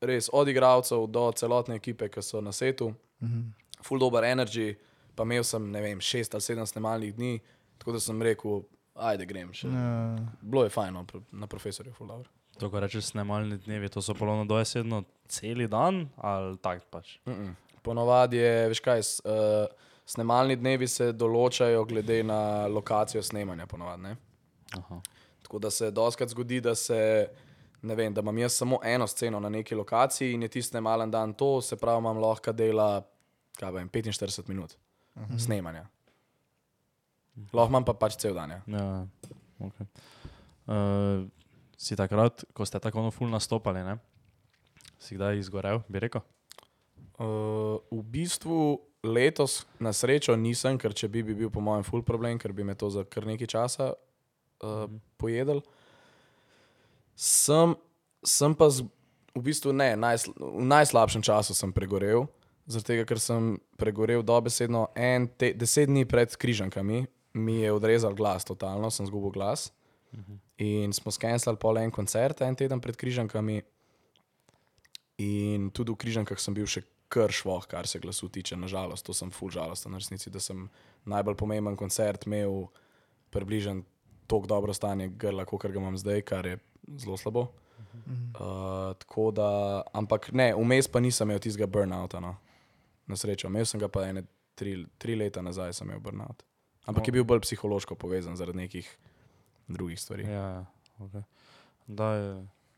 res od igralcev do celotne ekipe, ki so na setu, Mhm. full dober energy, pa imel sem, ne vem, šest ali sedem snemalnih dni, tako da sem rekel, ajde grem še. Ja. Bilo je fajn no, na profesorju, full dobro. To, ko rečeš snemalni dnevi, to so polovno dojesedno cel dan ali tak pač. Mm -mm. Ponovadi je, veš kaj, s, uh, snemalni dnevi se določajo glede na lokacijo snemanja, ponovadi. Ne? Aha. Tako da se doskrat zgodi, da se. Ne vem, da imam jaz samo eno sceno na neki lokaciji in je tisti nemalen dan to, se pravi, imam lahko dela vem, 45 minut uh -huh. snemanja. Lahko imam pa pač cel dan. Ja. Ja, okay. uh, si takrat, ko ste tako ono ful nastopali, ne? si kdaj izgorel, bi rekel? Uh, v bistvu letos na srečo nisem, ker če bi, bi bil po mojem full problem, ker bi me to za kar nekaj časa uh, pojedel. Sem, sem pa z, v bistvu ne, najsl v najslabšem času sem pregorel, zaradi tega, ker sem pregorel dobesedno en te, deset dni pred križankami, mi je odrezal glas, totalno sem zgubil glas. In smo skenirali pol en koncert, en teden pred križankami. In tudi v križankah sem bil še kar švoh, kar se glasu tiče, nažalost, to sem full žalosten na resnici, da sem najbolj pomemben koncert imel približno tako dobro stanje grla, kot ga imam zdaj, kar je zelo slabo. Uh, tako da, ampak ne, vmes pa nisem imel tistega burnouta, no. na srečo. Imel sem ga pa ene tri, tri leta nazaj, sem imel burnout. Ampak je bil bolj psihološko povezan zaradi nekih drugih stvari. Ja, okay. da je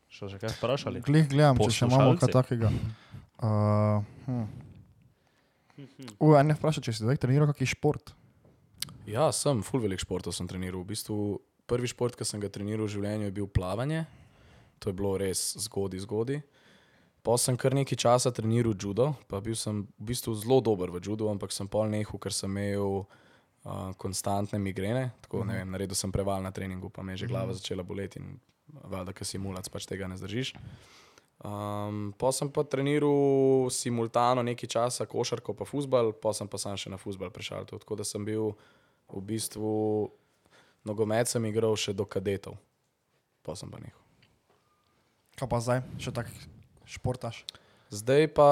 še, še kaj vprašali. Glih gledam, če še imamo kaj takega. Uh, hm. U, en je vprašal, če si zdaj treniral kakšen šport. Ja, sem, full velik športov sem treniral. V bistvu prvi šport, ki sem ga treniral v življenju, je bil plavanje. To je bilo res zgodaj, zgodaj. Pa sem kar nekaj časa treniral judo, pa bil sem v bistvu zelo dober v judu, ampak sem pol nehal, ker sem imel uh, konstantne migrene. Tako, ne vem, naredil sem preval na treningu, pa me je že glava začela boleti in valjda, ker si mulac, pač tega ne zdržiš. Um, pa sem pa treniral simultano nekaj časa košarko, pa futbal, pa sem pa sam še na futbal prešal. Tako da sem bil v bistvu nogomet sem igral še do kadetov, pa sem pa nehal. Kaj pa zdaj, še tak športaš? Zdaj pa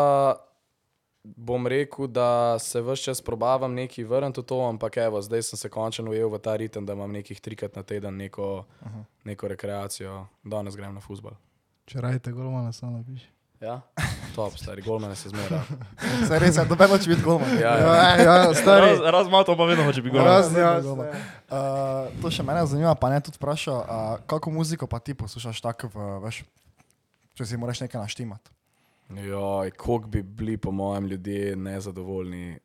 bom rekel, da se vse čas probavam neki vrniti v to, ampak evo, zdaj sem se končno ujel v ta ritem, da imam nekih trikrat na teden neko, uh -huh. neko rekreacijo, danes grem na futbol. Če rajte golmana, samo napiši. Ja, top, stari golmane se zmeraj. Se res, dobe noč biti golman. Ja, ja. Ja, ja, stari. Raz, raz malo to pa vedno hoče biti gor. Raz, ja, stari. Uh, to še mene zanima, pa ne tudi vprašal, uh, kako muziko pa ti poslušaš tako, v, veš, če si moraš nekaj naštimati. Joj, koliko bi bili, po mojem, ljudje nezadovoljni eh,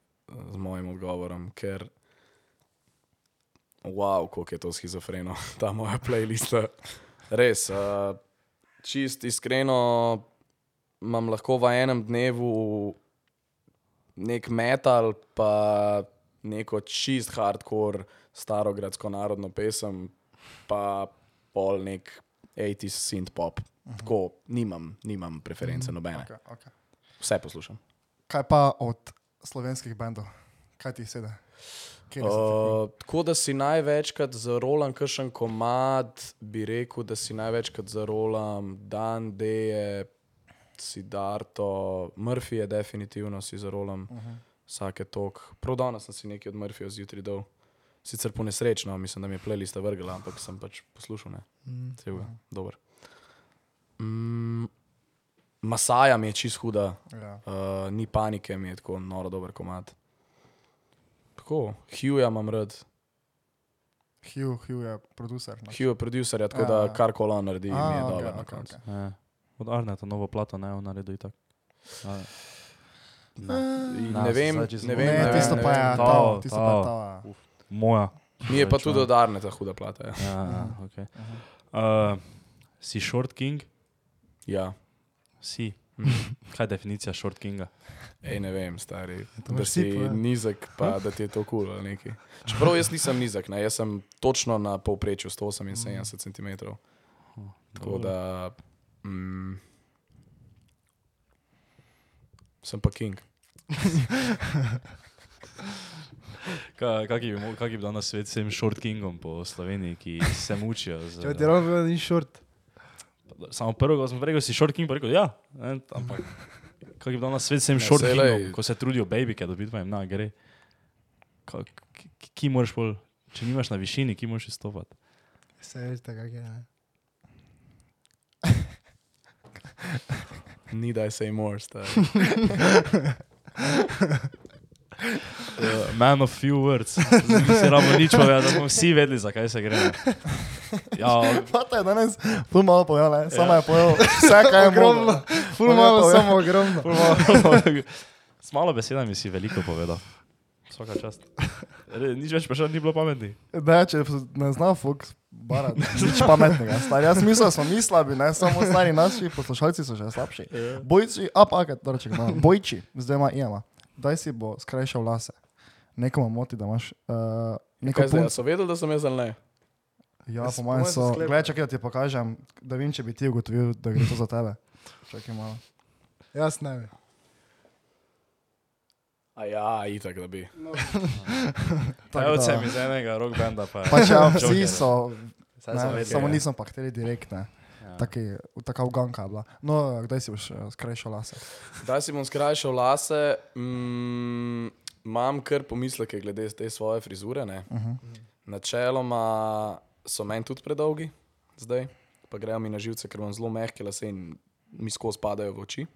z mojim odgovorom, ker. Wow, koliko je to schizofreno, ta moja playlista. Res, uh, čist iskreno, imam lahko v enem dnevu nek metal, pa neko čist hardcore, starogradsko narodno pesem, pa pol nek 80s synth pop. Tako, nimam, nimam preference nobene. Okay, okay. Vse poslušam. Kaj pa od slovenskih bendov? Kaj ti sedi? Uh, tako da si največkrat zarolam kakšen komad, bi rekel, da si največkrat zarolam Dan, Deje, Sidarto, Murphy je definitivno si zarolam uh -huh. vsake tok. Prav danes sem si nekaj od Murphyja zjutraj dal. Sicer po nesrečno, mislim, da mi je playlista vrgla, ampak sem pač poslušal, ne. Mm. Cel je, dober. Mm, Masaja mi je čist huda, Ja. uh, ni panike, mi je tako noro dober komad. Tako, Hughja imam rad. Hugh, Hugh je producer. no. Hugh je producer, tako Ja, da ja. kar koli on naredi, A, mi je okej, dobro na okej, koncu. okej. Ja. Od Arneta novo plato ne, on naredi tako. In Na, Ne vem, zdaj, če sem ne bolj- vem, Ne, ne tisto vem, pa ne je vem. To, to, tisto pa je to. to. Moja. Mi je pa tudi ja. od Arneta huda plata. Ja. Ja, ja, okay. uh, si short king? ja. Si. Kaj je definicija short kinga? Ej, ne vem, stari. To Da si ja. nizek, pa da ti je to kul cool ali nekaj. Čeprav jaz nisem nizek, ne? jaz sem točno na povprečju 178 cm. Tako da. Mm, sem pa king. Ka- Kaki bi, mo- kaki bi dal na svet vsem short kingom po Sloveniji, ki se mučijo? Z, Če ti robijo, ni šort. Samo prvo, ko sem rekel, si short king, pa rekel, ja. Ne, ampak, kaki bi dal na svet vsem Ne, short saj, kingom, ko se trudijo babike dobiti, pa jim na gre. Ka- ki- ki- moraš pol, če nimaš na višini, ki moraš izstopati? Se veste, kak je. Ne? Need I say more, stari. Uh, man of few words. Zdaj se ramo nič povedati, da bomo vsi vedeli, zakaj se gre. Ja, Pata je danes ful malo povedal, ne? Sama je povedal vse, kaj je Ogromno, ful malo, samo ogromno. S malo besedami si veliko povedal. Vsaka čast. Re, nič več pa še ni bilo pametni. Ne, če ne zna Fox, bara, nič pametnega. Stari, jaz mislim, da smo mi slabi, ne samo stari naši poslušalci so še slabši. Bojči, a pa kaj, torej, ima, bojči, zdaj ima ijama. Daj si bo skrajšal lase. Nekomu moti, da imaš uh, neko Kaj zdaj, so vedeli, da sem jaz ali ne? Ja, po mojem so. Glej, čakaj, da ti pokažem, da vem, če bi ti ugotovil, da gre to za tebe. Čakaj malo. Jaz ne vem. A ja, itak da bi. Kaj od da- sem iz enega rock banda pa je. Pač ja, vsi so, ne, samo ja. nisem pa hteli direktne. Taki, taka uganka bila. No, kdaj si boš eh, skrajšal lase? Da si bom skrajšal lase, mm, imam kar pomisleke glede te svoje frizure. ne. Uh -huh. Načeloma so meni tudi predolgi, zdaj pa grejo mi na živce, ker imam zelo mehke lase in mi skozi padajo v oči.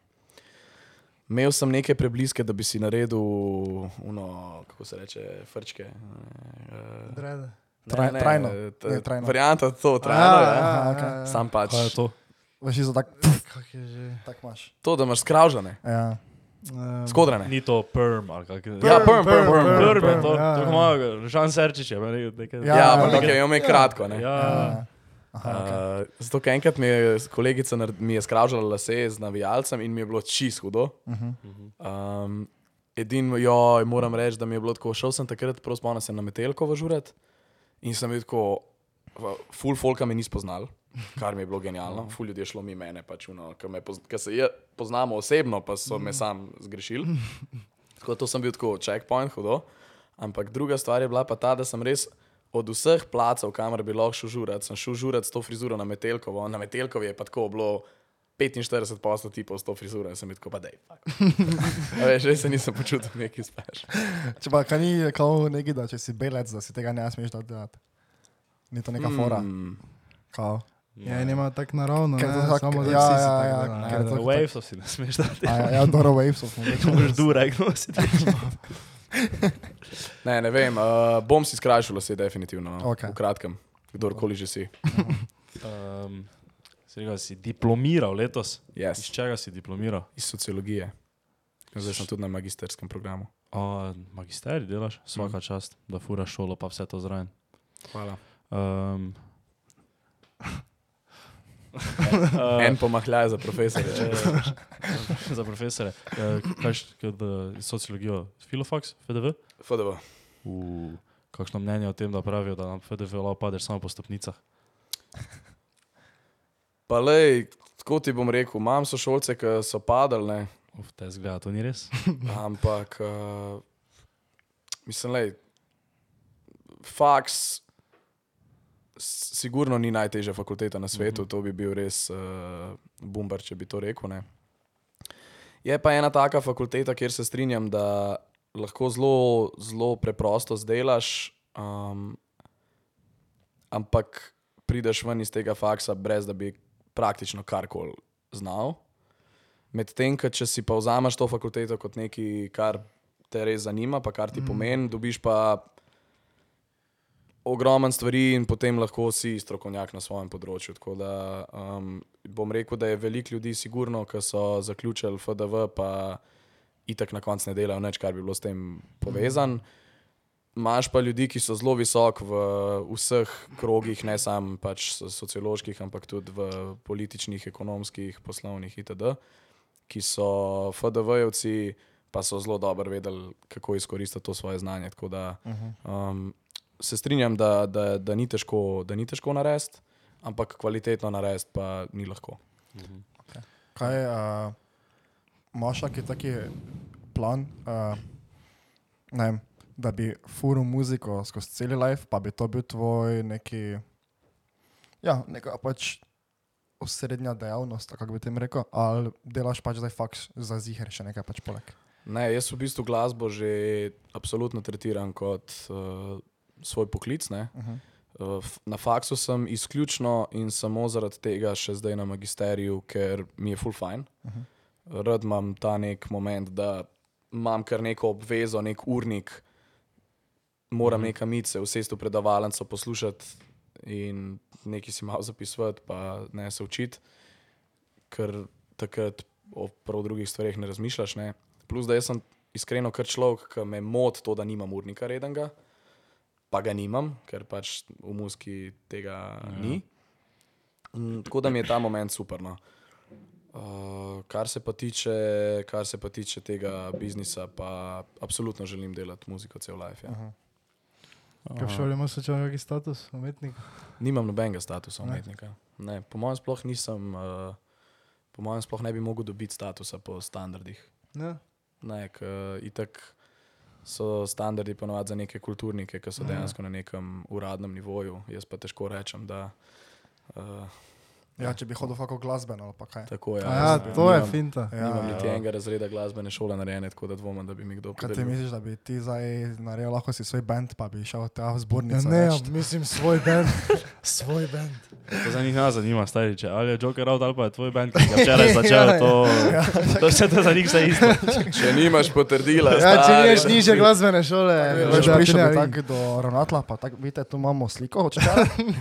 Imel sem neke prebliske, da bi si naredil, uno, kako se reče, frčke. eh, Drede. Traj- trajno. t- Ne, trajno. Varianta to, trajno. Ja, aha, okej. Sam pač Kaj je to? Veš, so tak, Kak je že? tak imaš. to, da imaš skravžane, Ja. Um, skodrane. Ni to perm ali kaj. Ja, perm, perm, perm, Perm je to, ja, to ja. ima Žan Serčič, je meni nekaj. Ja, Ja, ampak ja, okay, imel je kratko. Ne? Ja, Ja. Aha, okay. Uh, zato, ker enkrat mi je kolegica mi je skravžala lase z navijalcem in mi je bilo čist hudo. uh -huh. Um, Edino, jo, moram reči, da mi je bilo tako, šel sem takrat, prav spomnim se na metelko v žuret in sem videl, tako, full folka me ni spoznal, kar mi je bilo genialno, full ljudi je šlo mi mene, pač, uno, ker me poz- ker se je, poznamo osebno, pa so me sam zgrešili. Tako da to sem bil tako checkpoint, hudo. Ampak druga stvar je bila pa ta, da sem res od vseh placev, kamor bi lahko šel žurat, sem šel žurat s to frizuro na Metelkovo. Na Metelkovi je pa tako bilo 45 posto tipov s to frizuro in sem bil tako pa dej. Veš, res se nisem počutil neki speš. Če pa kaj ni kao neki, da če si belec, da si tega ne smeš dati delati. Ni to neka fora. Mm, Kao. Ja, in ima tako naravno, Ker ne, to tako- samo da ja, ja, ja, delajo, ne. ker to- Wavesov si ne smeš dati. A ja, ja Doro Wavesov To moraš durek nositi. ne, ne vem, uh, bom si skrajšal vse definitivno, no, Okej. v kratkem, kdorkoli že si. Um, si rekel, da si diplomiral letos. Iz Yes, čega si diplomiral? iz sociologije. Zdaj sem tudi na magisterskem programu. O, magisterij delaš, svaka čast, da furaš šolo, pa vse to zraven. Hvala. Um, En pomahljaj za profesorje. če hočeš. za profesore. Eh, Kaj je sociologijo? Filofax, FDV? FDV. Uh, kakšno mnenje o tem, da pravijo, da nam FDV lahko padeš samo po stopnicah? Pa lej, tako ti bom rekel, imam sošolce, ki so padali, Uf, te zgleda, to ni res. ampak uh, mislim, lej, faks sigurno ni najtežja fakulteta na svetu, to bi bil res uh, bumbar, če bi to rekel. Ne. Je pa ena taka fakulteta, kjer se strinjam, da lahko zelo, zelo preprosto zdelaš, um, ampak prideš ven iz tega faksa, brez da bi praktično karkoli znal. Medtem, če si pa vzameš to fakulteto kot nekaj, kar te res zanima, pa kar ti pomeni, dobiš pa ogromen stvari in potem lahko si strokovnjak na svojem področju. Tako da um, bom rekel, da je veliko ljudi, sigurno, ki so zaključili FDV, pa itak na koncu ne delajo nič, kar bi bilo s tem povezan. Imaš pa ljudi, ki so zelo visok v vseh krogih, ne samo pač so- socioloških, ampak tudi v političnih, ekonomskih, poslovnih itd., ki so FDV-jevci, pa so zelo dobro vedeli, kako izkoristiti to svoje znanje. Tako da um, se strinjam, da, da, da ni težko, da ni težko narediti, ampak kvalitetno narediti pa ni lahko. Kaj uh, imaš neki taki plan, uh, ne vem, da bi furil muziko skozi cel life, pa bi to bil tvoj neki, ja, neka pač osrednja dejavnost, kako bi tem rekel, ali delaš pač zdaj faks za ziger še nekaj pač poleg. Ne, jaz v bistvu glasbo že absolutno tretiram kot uh, svoj poklic. ne. Uh -huh. Uh, Na faksu sem izključno in samo zaradi tega še zdaj na magisteriju, ker mi je full fajn. Uh -huh. Rad imam ta nek moment, da imam kar neko obvezo, nek urnik, moram nekam iti, se usesti v predavalnico, poslušati in nekaj si malo zapisovati, pa ne se učiti, ker takrat o prav drugih stvareh ne razmišljaš. Ne. Plus, da jaz sem iskreno kar človek, ki me moti to, da nimam urnika rednega pa ga nimam, ker pač v muski tega ja. ni. Mm, Tako da mi je ta moment super. No. Uh, kar, se tiče, kar se pa tiče tega biznisa, pa absolutno želim delati muziko cel life. Ja. Uh -huh. Kaj šoli imaš še kakšen status, umetnik? Nimam nobenega statusa umetnika. Ne, po mojem sploh nisem, uh, po mojem sploh ne bi mogel dobiti statusa po standardih. Ne. Ne, ker itak so standardi ponovadi za neke kulturnike, ki so dejansko na nekem uradnem nivoju. Jaz pa težko rečem, da uh, Ja, če bi hodil fako glasbeno ali pa kaj. tako je. A ja, to je finta. Ja, Nimam ja. niti enega razreda glasbene šole narejene, tako da dvomim, da bi mi kdo Kaj ti podelil. misliš, da bi ti zdaj naredil lahko si svoj band, pa bi šel tja v Ja, zbornico? ne, reč? mislim svoj band. svoj band. To za njih ne zanima, stari, če ali je Joker out ali pa je tvoj band, ki ga včeraj začel, Ja, to, to vse to za njih vse isto. Če nimaš potrdila, Ja, če stari, nimaš niže glasbene šole, ti prišel tako do ravnatla, pa tako, vidite, tu imamo sliko, če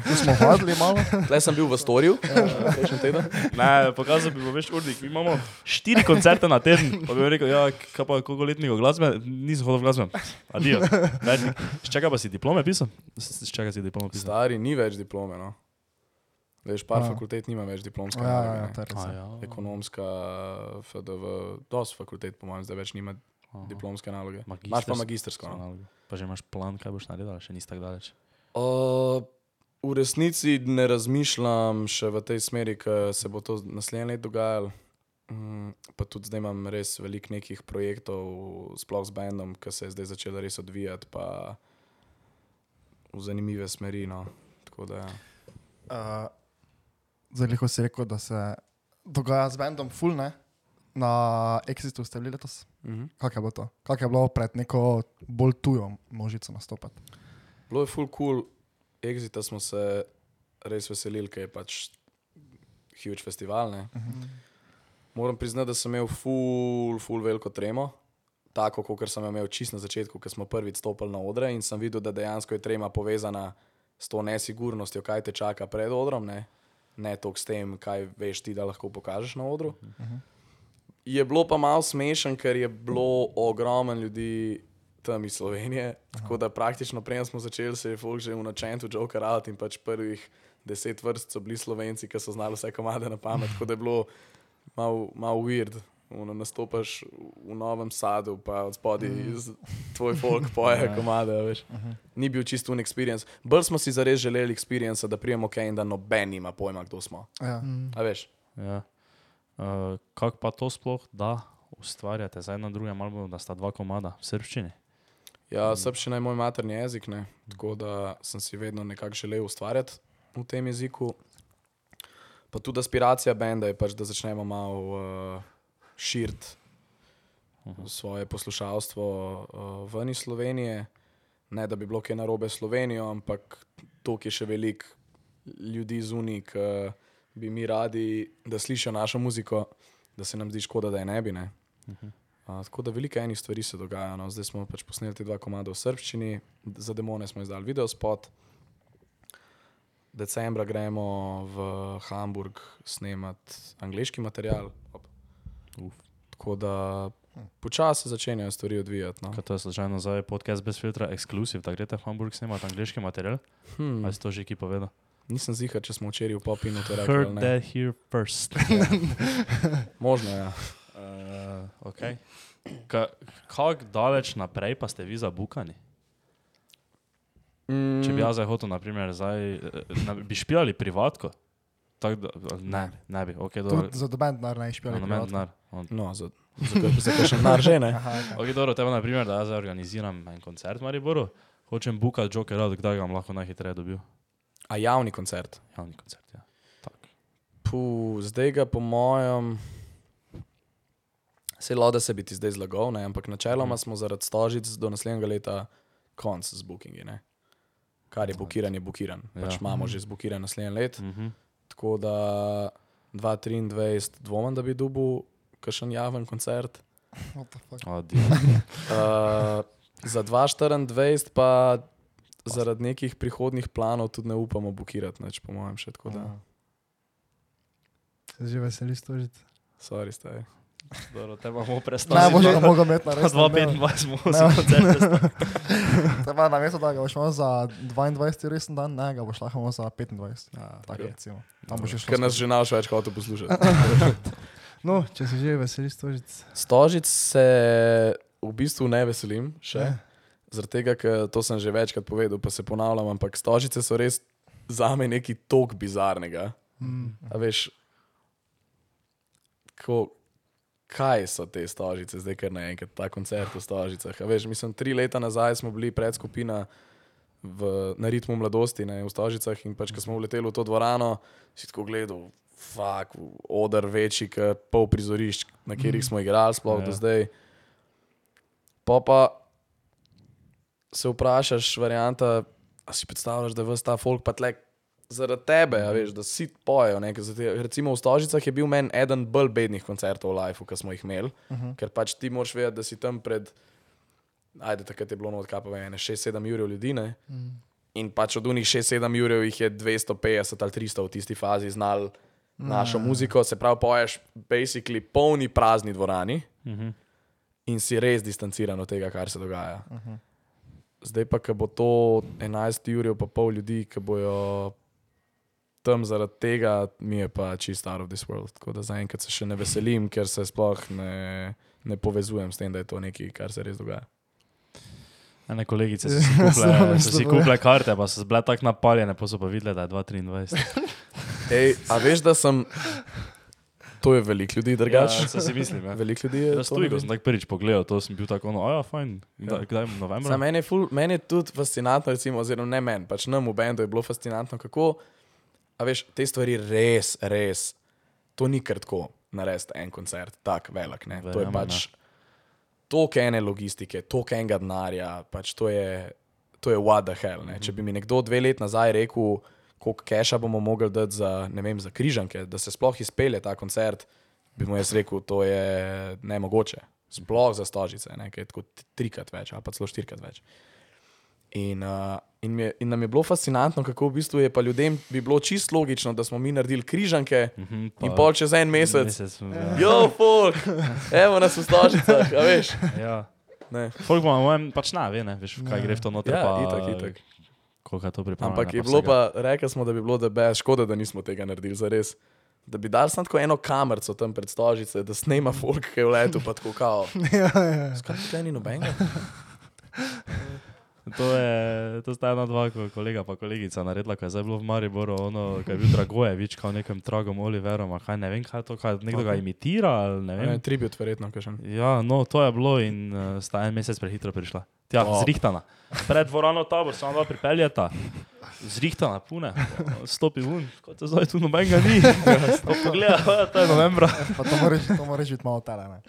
tu smo hodili malo. Tle sem bil v storju, prejšnji teden. Ne, pokazal bi, veš, urnik, mi imamo štiri koncerte na teden, pa bi mi rekel, ja, kaj pa koliko letnikov glasbe, nisem hodil v glasbe. Adijo. Čega pa si diplome pisal? Čega si diplome pisal? Stari, ni več diplome. No. Veš, par A. fakultet nima več diplomske. Ja, ja, naloge, ja. A, ja. ja. Ekonomska, FDV, dosti fakultet, po mojem, zdaj več nima Aha. diplomske naloge. Imaš pa Magistersko magistersko. No. nalogo. Pa že imaš plan, kaj boš naredil, še nisi tako daleč. Uh, v resnici ne razmišljam še v tej smeri, ker se bo to naslednje leto dogajalo. Mm, pa tudi zdaj imam res veliko nekih projektov, sploh z bendom, ki se je zdaj začela res odvijati, pa v zanimive smeri. No. Tako da, ja. Uh, zdaj, lahko si rekel, da se dogaja z bendom Full, ne? Na Exitu ste bili letos. mhm. Kako je bilo to? Kako je bilo pred neko bolj tujo množico nastopati? Bilo je full cool, Exita smo se res veselili, ker je pač huge festival. Ne? Moram priznati, da sem imel full, full veliko tremo. Tako, kot sem imel čist na začetku, ko smo prvič stopili na odre in sem videl, da dejansko je trema povezana s to nesigurnostjo, kaj te čaka pred odrom, ne, ne toliko s tem, kaj veš ti, da lahko pokažeš na odru. Je bilo pa malo smešen, ker je bilo ogromno ljudi tam iz Slovenije. Tako da praktično prej smo začeli, se je folk že v načentu Joker out in pač prvih deset vrst so bili Slovenci, ki so znali vse komade na pamet. Tako da je bilo malo mal weird. Ono, nastopaš v novem sadu, pa od spodaj mm. tvoj folk poje komade. a Veš. Ni bil čisto un experience. Bolj smo si zares želeli experience, da prijemo kaj in da noben ima pojma, kdo smo. Ja. A veš? Ja. Uh, kako pa to sploh da ustvarjate zdaj na drugem albumu, da sta dva komada v srščini? Ja, srbščina je moj materni jezik, ne? tako da sem si vedno nekako želel ustvarjati v tem jeziku. Pa tudi aspiracija benda je pač, da začnemo malo uh, širiti svoje poslušalstvo uh, ven iz Slovenije. Ne da bi bilo kaj narobe s Slovenijo, ampak to, ki je še veliko ljudi zunaj, ki bi mi radi, da slišijo našo muziko, da se nam zdi škoda, da je ne bi. Ne? Uh, tako da veliko enih stvari se dogaja. No. Zdaj smo pač posneli te dva komada v srščini, za demone smo izdali video spot. Decembra gremo v Hamburg snemati angliški material. Tako da počasi začenjajo stvari odvijati. No. Kaj to je slučajno za podcast brez filtra, ekskluziv, da greste v Hamburg snemati angliški material? Hmm, Ali si to že ki povedal? nisem zihar, če smo včeraj v Popinu to rekli. Heard that here first. Možno je. Ja. Okay. Ka, kako daleč naprej pa ste vi zabukani? Mm, Če bi jaz zdaj hotel, naprimer, zdaj, eh, na, bi špijali privatko? Tak, da, ne, ne bi, ok, dobro. Tudi za doben denar ne špijali. Na noben denar. No, za, za, za, za kakšen denar že ne. Aha, okay. Ok, dobro, tebe, naprimer, da jaz zdaj organiziram en koncert v Mariboru, hočem bukati Joker, out, kdaj ga bom lahko najhitreje dobil. A javni koncert. Javni koncert, ja. Tak. Puh, zdaj ga po mojem. Se lo, da se bi ti zdaj zlagal, ne? ampak načeloma mm. smo zaradi stožic do naslednjega leta konc z bookingi. Ne? Kar je bukiran, je bukiran. Ja. Pač imamo že zbukiran naslednji let. Mm. Mhm. Tako da 2023 dvomim, da bi dubil kakšen javen koncert. What the fuck? Adijo. Uh, za 2024 pa zaradi nekih prihodnih planov tudi ne upamo bukirati, neč, po mojem še tako da. Aha. Se že veseli stožiti. Sorry, staj. Dobro, te bomo Ne, predstavili. boš ga mogel imeti na res. 225 smo si koncerte. Teba na mesto, da ga boš imel za 22 resen dan, ne, ga boš lahko imel za 25. Ja, Tako okay. recimo. Tam boš šel. Ker nas že naš več hotel poslušati. No, če se že veseli stožiti. Stožic se v bistvu ne veselim še, zaradi tega, ker to sem že večkrat povedal, pa se ponavljam, ampak stožice so res za me nekaj tok bizarnega. Mm. A veš, ko, kaj so te stožice, zdaj kar naenkrat ta koncert v stožicah. A veš, mislim, tri leta nazaj smo bili predskupina v, na ritmu mladosti ne, v stožicah in pač, ko smo vleteli v to dvorano, si tako gledal. Fak, odr večji, kot pol prizorišč, na katerih smo igrali, sploh Ja. do zdaj. Pa pa se vprašaš, varianta, a si predstavljaš, da je vse ta folk pa tlek zaradi tebe, a veš, da si pojejo. ne, ker za te- Recimo v Stožicah je bil meni eden bolj bednih koncertov v Lifeu, ki smo jih imeli, uh -huh. ker pač ti moraš vedeti, da si tam pred, ajde, takrat je bilo not kapave, 6-7 ur ljudi, ne. Mm. In pač od unih 6-7 ur jih je 250 ali 300 v tisti fazi znal našo muziko, se pravi, poješ basically polni prazni dvorani Mhm. in si res distanciran od tega, kar se dogaja. Uh -huh. Zdaj pa, ko bo to 11 ur, pa pol ljudi, ki bojo tam zaradi tega, mi je pa čisto out of this world. Tako da zaenkrat se še ne veselim, ker se sploh ne, ne povezujem s tem, da je to nekaj, kar se res dogaja. Ene kolegice so si Ja, kupile, znam, so si znam. kupile karte, pa so bile tako napaljene, pa so pa videle, da je 223. Ej, a veš, da sem To je veliko ljudi, Ja, drugače. se si mislim. Ja. Veliko ljudi je. Jaz to tudi, ko sem tako prvič pogledal, to sem bil tako, no, ja, fajn, Ja. kdaj, kdaj novembra? Za mene je, ful, meni je tudi fascinantno, recimo, oziroma ne meni, pač nam v bendu je bilo fascinantno, kako, a veš, te stvari res, res, to ni kar tako narediti en koncert, tako velik, ne. To je Verjamem, pač toliko ene logistike, toliko enega denarja, pač to je, to je what the hell, ne. Če bi mi nekdo dve let nazaj rekel, koliko keša bomo mogli dati za, ne vem, za križanke, da se sploh izpelje ta koncert, bi mu jaz rekel, to je nemogoče. Sploh za stožice, ne, ki je tako trikrat več ali pa celo štirikrat več. In, uh, in, mi je, in nam je bilo fascinantno, kako v bistvu je pa ljudem bi bilo čisto logično, da smo mi naredili križanke Mhm, in pol čez en mesec. mesec ja. Jo, folk, evo nas v stožicah, a veš. ja. Ne. Folk bo, mojem, pač ne, ve, ne, veš, kaj gre v to noter. Ja, pa, itak, itak. Koliko to pripravljeno. Ampak je bilo pa, rekli smo, da bi bilo debe, škoda, da nismo tega naredili za res. Da bi dal samo tako eno kamerco tam pred stožice, da snema folk, ki je v letu, pa tako kao. ja, ja. Skaj ti ni nobenega? To, je, to sta ena, dva ko- kolega pa kolegica naredila, ko je zdaj bilo v Mariboru, ono, ko je bil Dragojevič, kot nekem dragom Oliverom, a kaj ne vem, kaj je to, kaj nekdo ga imitira ali ne vem. Ne, tribut verjetno, kažem. Ja, no, to je bilo in uh, sta en mesec prehitro prišla. Tja, Oh. zrihtana. Pred dvorano tabor, samo dva pripeljata. Zrihtana, pune. Stopi ven, kot da zdaj tu nobenega ni. "Ja, to je novembra. Pa to moraš, to moraš biti malo tele, ne.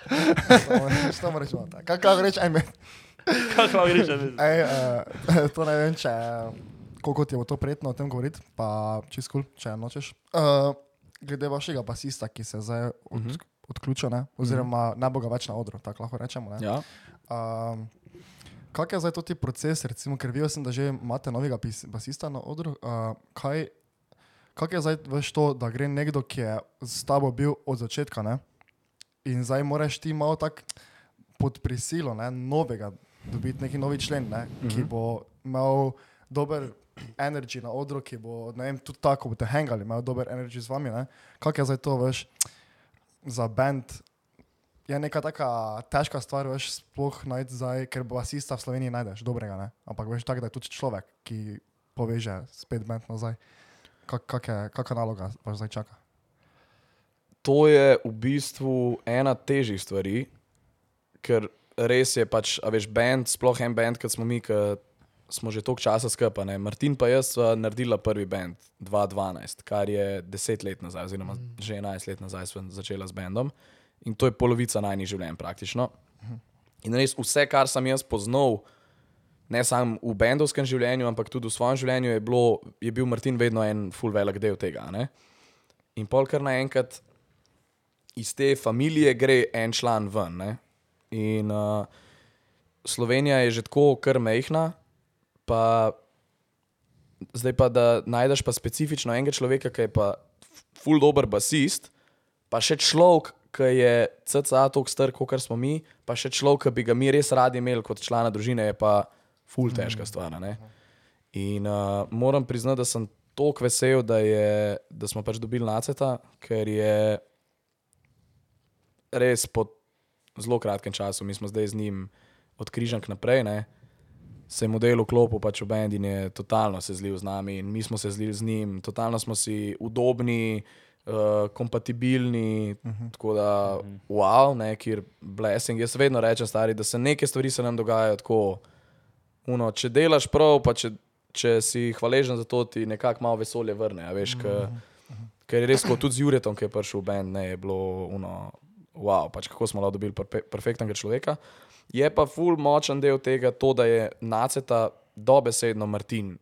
To moraš, to moraš malo tele. Kaj, kaj reči, ajme. Kako lahko greš? Ej, uh, to ne vem, če, koliko ti je to prijetno o tem govoriti, pa čist kul, cool, če nočeš. Uh, glede vašega basista, ki se zdaj od, Mhm. odključil, ne? oziroma ne bo ga več na odru, tako lahko rečemo. Ne? Ja. Um, Kak je zdaj to ti proces, recimo, ker videl sem, da že imate novega basista na odru. Uh, kaj, kak je zdaj veš to, da gre nekdo, ki je s tabo bil od začetka, ne? in zdaj moraš ti malo tako pod prisilo ne? novega dobiti neki novi člen, ne? ki bo imel dober energy na odru, ki bo, ne vem, tudi tako boste hangali, imel dober energy z vami. Kak je zdaj to, veš, za band, je neka taka težka stvar, veš, sploh najti zdaj, ker basista v Sloveniji najdeš dobrega, ne? ampak veš tako, da je tudi človek, ki poveže spet bend nazaj. Kak, kak je, kakšna naloga vas zdaj čaka? To je v bistvu ena težjih stvari, ker res je pač, a veš, band, sploh en band, kot smo mi, ki smo že toliko časa skupaj. Martin pa jaz sva naredila prvi band 2012, kar je 10 let nazaj, oziroma mm. že 11 let nazaj sva začela s bendom. In to je polovica najnižjih življenj praktično. In res vse, kar sem jaz poznal, ne samo v bendovskem življenju, ampak tudi v svojem življenju, je, bilo, je bil Martin vedno en full velik del tega. Ne? In pol kar naenkrat iz te familije gre en član ven. Ne? In uh, Slovenija je že tako kar mehna, pa zdaj pa da najdeš pa specifično enega človeka, ki je pa full dober basist, pa še človek, ki je CCA tako star, kot smo mi, pa še človek, ki bi ga mi res radi imeli kot člana družine, je pa full težka stvar. a ne. In uh, moram priznati, da sem tako vesel, da, je, da smo pač dobili naceta, ker je res po zelo kratkem času, mi smo zdaj z njim od križank naprej, ne, se je model vklopil pač v bend in je totalno se zlil z nami in mi smo se zlili z njim, totalno smo si udobni, uh, kompatibilni, uh -huh. tako da wow, ne, kjer blessing. Jaz vedno rečem, stari, da se neke stvari se nam dogajajo tako. Uno, če delaš prav, pa če, če si hvaležen za to, ti nekako malo vesolje vrne. a Veš, ka, ker je res, kot tudi z Juretom, ki je prišel v bend, ne, je bilo uno, wow, pač kako smo lahko dobili perfe perfektnega človeka. Je pa ful močen del tega, to, da je Naceta dobesedno Martin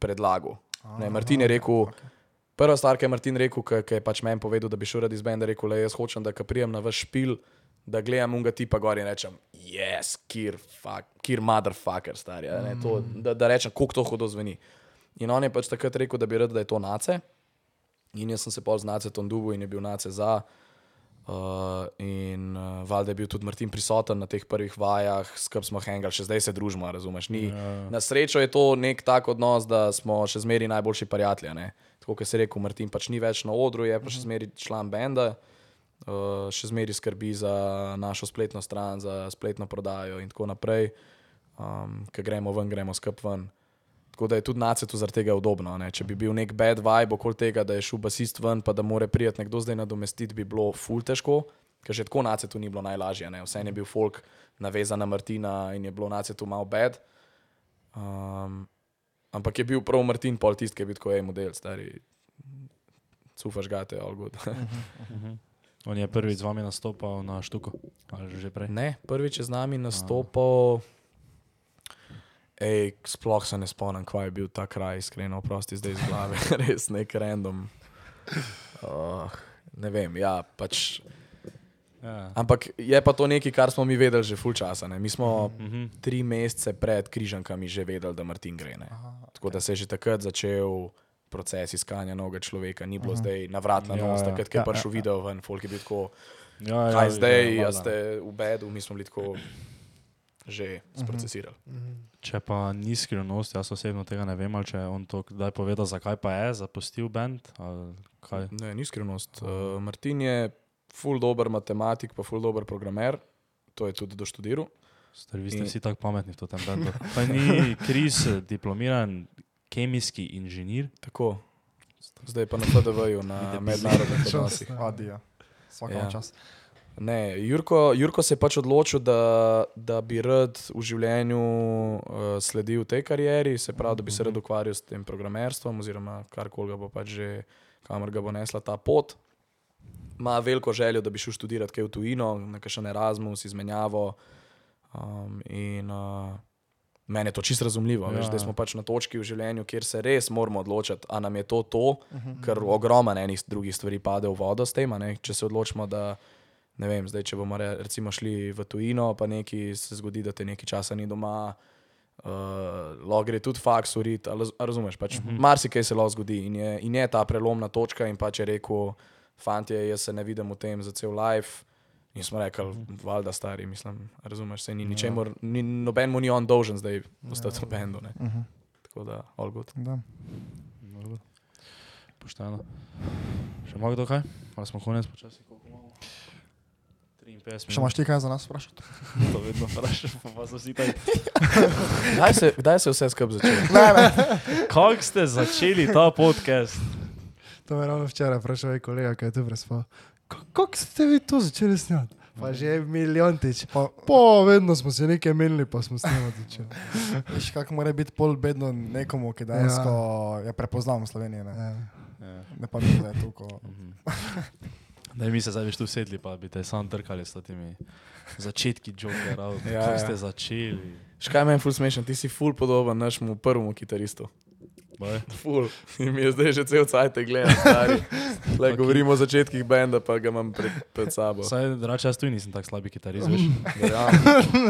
predlagal. Ne, Martin je rekel, prva stvar, ki je Martin rekel, ki je pač meni povedal, da bi šel rad iz benda, rekel, le jaz hočem, da prijem na vaš špil, da gledam unga tipa gor in rečem, yes, kir, fuck, kir motherfucker, star, ja, ne, to, da, da rečem, koliko to hudo zveni. In on je pač takrat rekel, da bi rad, da je to nace. In jaz sem se pol z nacetom dubu in je bil nace za. Uh, in uh, valjda je bil tudi Martin prisoten na teh prvih vajah, skupaj smo hengali, še zdaj se družimo, razumeš? Ni, ja. Na srečo je to nek tak odnos, da smo še zmeraj najboljši prijatelji. ne. Tako kot se je rekel, Martin pač ni več na odru, je pa še zmeraj član benda, uh, še zmeraj skrbi za našo spletno stran, za spletno prodajo in tako naprej. Um, Ker gremo ven, gremo skupaj ven. Tako da je tudi nacetu zaradi tega udobno. Ne? Če bi bil nek bad vibe okoli tega, da je šel basist ven, pa da more prijeti nekdo zdaj nadomestiti, bi bilo ful težko, ker že tako nacetu ni bilo najlažje. Ne? Vse je bil folk navezan na Martina in je bilo nacetu malo bad. Um, ampak je bil prav Martin pol tisti, ki je bil tako ej model, stari. Cufaš gate, all good. On je prvič z vami nastopal na štuku, ali že prej. Ne, prvič je z nami nastopal. Ej, sploh se ne spomnim, kaj je bil ta kraj, iskreno, prosti zdaj iz glave, res nek random. Uh, ne vem, ja, pač. Ja. Ampak je pa to nekaj, kar smo mi vedeli že full časa. Ne? Mi smo Mhm. tri mesece pred križankami že vedeli, da Martin gre. Ne? Tako da se je že takrat začel proces iskanja novega človeka, ni bilo zdaj navrat na Ja, nos, ja. takrat, ko je Ja, prišel video ven, folk je bil tako. Ja, Kaj zdaj, ja, ja, ste v bedu, mi smo bili tako že sprocesirali. Če pa ni skrivnost, jaz osebno tega ne vem, če je on to kdaj povedal, zakaj pa je zapustil bend. ali kaj. Ne, ni skrivnost. Uh, Martin je full dober matematik, pa full dober programer, to je tudi doštudiral. Star, vi ste In- vsi tako pametni v tem bendu. Pa ni Kris eh, diplomiran kemijski inženir. Tako. Zdaj pa na FDV-ju, na mednarodnih odnosih. Adijo. Vsak Ja. ja. čas. Ne, Jurko, Jurko se je pač odločil, da, da bi rad v življenju uh, sledil tej karieri, se pravi, da bi se rad ukvarjal s tem programerstvom, oziroma karkoli ga bo pač že, kamor ga bo nesla ta pot. Ima veliko željo, da bi šel študirati kaj v tujino, na kakšen Erasmus, izmenjavo. Um, in uh, meni je to čisto razumljivo. Ja. Veš, da smo pač na točki v življenju, kjer se res moramo odločiti, ali nam je to to, ker ogromno enih drugih stvari pade v vodo s tem. Če se odločimo, da ne vem, zdaj, če bomo re, recimo šli v tujino, pa nekaj se zgodi, da te nekaj časa ni doma. Uh, lahko gre tudi faks urit, ali razumeš, pač uh -huh. marsikaj se lahko zgodi in je, in je ta prelomna točka in pač je rekel, fanti, jaz se ne vidim v tem za cel life. In smo rekli, valjda stari, mislim, razumeš, se ni ničemur, ni, noben mu ni on dolžen zdaj ostati v bendu. ne. Tako da, all good. Da. Pošteno. Še ima kdo kaj? Ali smo konec počasi? Koliko imamo? 53 Še imaš ti kaj za nas vprašati? To vedno vprašam, pa so vsi tako. Kdaj se, kdaj se vse skupaj začelo? Ne, ne. Kako ste začeli ta podcast? To me je ravno včeraj vprašal kolega, ki je tu prespal. "Ka- Kako ste vi to začeli snimati? Pa že milijontič. Pa, Po, vedno smo se nekaj menili, pa smo začeli. veš, kako mora biti pol bedno nekomu, ki dejansko ja. je prepoznal v Sloveniji. Ne, Ja. Ja. ne pa mi, da je tu. Da mi se zdaj veš tu sedli, pa bi te sam trkali s temi začetki jokerov. Ja, Ja, Kako ja. ste začeli? Škaj meni ful smešen, ti si ful podoben našemu prvemu kitaristu. Ful. In mi je zdaj že cel cajt gledal, stari. Le govorimo o začetkih benda, pa ga imam pred, pred sabo. Saj, drugače jaz tudi nisem tako slabi kitarist, veš. Verjamem.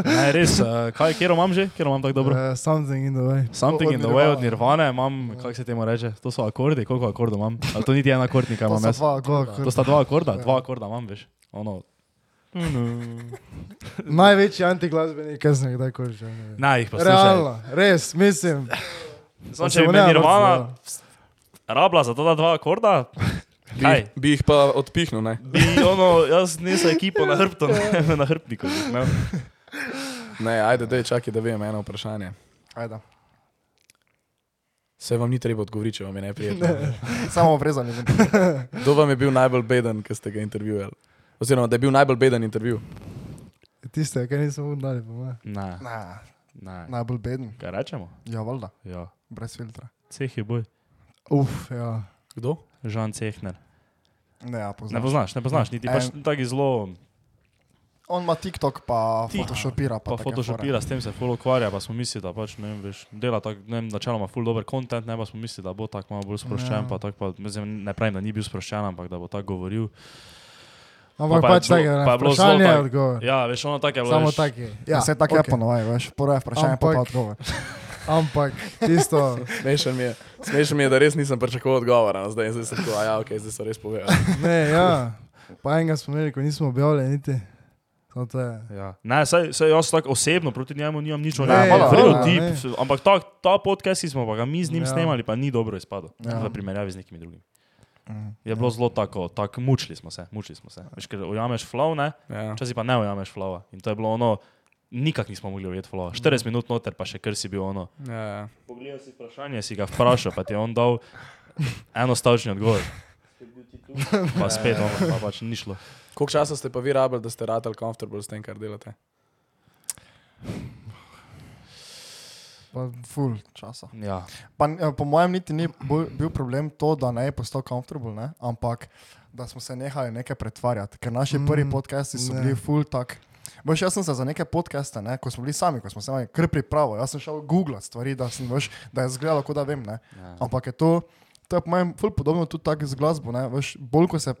Ne, res, uh, kaj, kjer imam že, kjer imam tako dobro? Uh, something in the way. Something in the way od Nirvane. Imam, kako se temu reče, to so akordi, koliko akordov imam? Ali to niti en akord, kaj To imam jaz? dva akorda. To sta dva akorda, dva akorda imam, veš. Ono, Največji antiglasbenik, ki sem kdajkoli že. ne, jih pa slušaj. Realno, res, mislim. Samo pa če bi mu me ne Nirvana vrsti, rabila za to da dva akorda, kaj? Bi, bi jih pa odpihnil, ne? Bi ono, jaz nisem ekipo na hrbtu, ne, na hrbtniku. jih imel. Ne, ajde, dej, čakaj, da vem eno vprašanje. Ajde. Se vam ni treba odgovoriti, če vam je neprijetno. Samo obrezani. Kdo vam je bil najbolj beden, ki ste ga intervjuvali? Oziroma, da je bil najbolj beden intervju. Tiste, ki nismo udali, po mojem. Ne, Ne, najbolj beden. Kaj rečemo? Ja, valjda, Ja. brez filtra. Ceh je boj. Uf, ja. Kdo? Žan Cehner. Ne, ja, poznaš. Ne poznaš, ne poznaš, niti pač En- tako zelo. On ima TikTok, pa Tik- photoshopira. Pa take photoshopira, s tem se full ukvarja, pa smo mislili, da pač, ne vem, veš, dela tako, ne vem, načeloma full dober content, ne pa smo mislili, da bo tako malo bolj sproščen, Ja. pa tako pa, mislim, ne pravim, da ni bil sproščen, ampak da bo tako govoril. Ampak Pa je pač tako, pa je zelo vprašanje je odgovor. Ja, veš, ono tako je bilo. Samo veš, taki. Ja, Vse tako okay. je ponovaj, veš. Prvo je vprašanje, pa pa Ampak- odgovor. Ampak tisto, Smešen mi je, smešen mi je da res nisem pričakoval odgovora. no, Zdaj, zdaj sem tako, a ja, ok, zdaj so res povedali. ne, ja. Pa enega smo imeli, ko nismo objavljali niti. Je. Ja. Ne, saj, saj jaz tako osebno proti njemu nimam nič, Ne, je hvala, vrl hvala, tip, ne. ampak ta, ta podcast, ki smo pa ga mi z njim Ja. ja. snemali, pa ni dobro izpadel, Ja. ja. v primerjavi z nekimi drugimi. Mm. Je bilo zelo tako, tako mučili smo se, mučili smo se. Veš, ker ujameš flow, ne, Ja. včasih pa ne ujameš flowa. In to je bilo ono, nikak nismo mogli ujeti flowa. 40 minut noter, pa še kar si bil ono. Ja, ja. Pogledal si vprašanje, si ga vprašal, pa ti je on dal enostavčni odgovor. Pa spet ono, pa pač ni šlo. Koliko časa ste pa vi rabili, da ste ratali komfortabli s tem, kar delate? Pa ful časa. Ja, Pa, eh, po mojem, niti ni bil problem to, da ne je postal komfortabel, ne? ampak da smo se nehali nekaj pretvarjati. Ker naši mm, prvi podcasti so ne. bili full tak. Veš, jaz sem se za neke podcaste, ne, ko smo bili sami, ko smo se imeli kar pripravo, jaz sem šel googlati stvari, da, sem, veš, da je zgledalo, kot da vem. Ne. ja. Ampak je to, to je po mojem ful podobno tudi tako z glasbo. Ne, veš, bolj ko se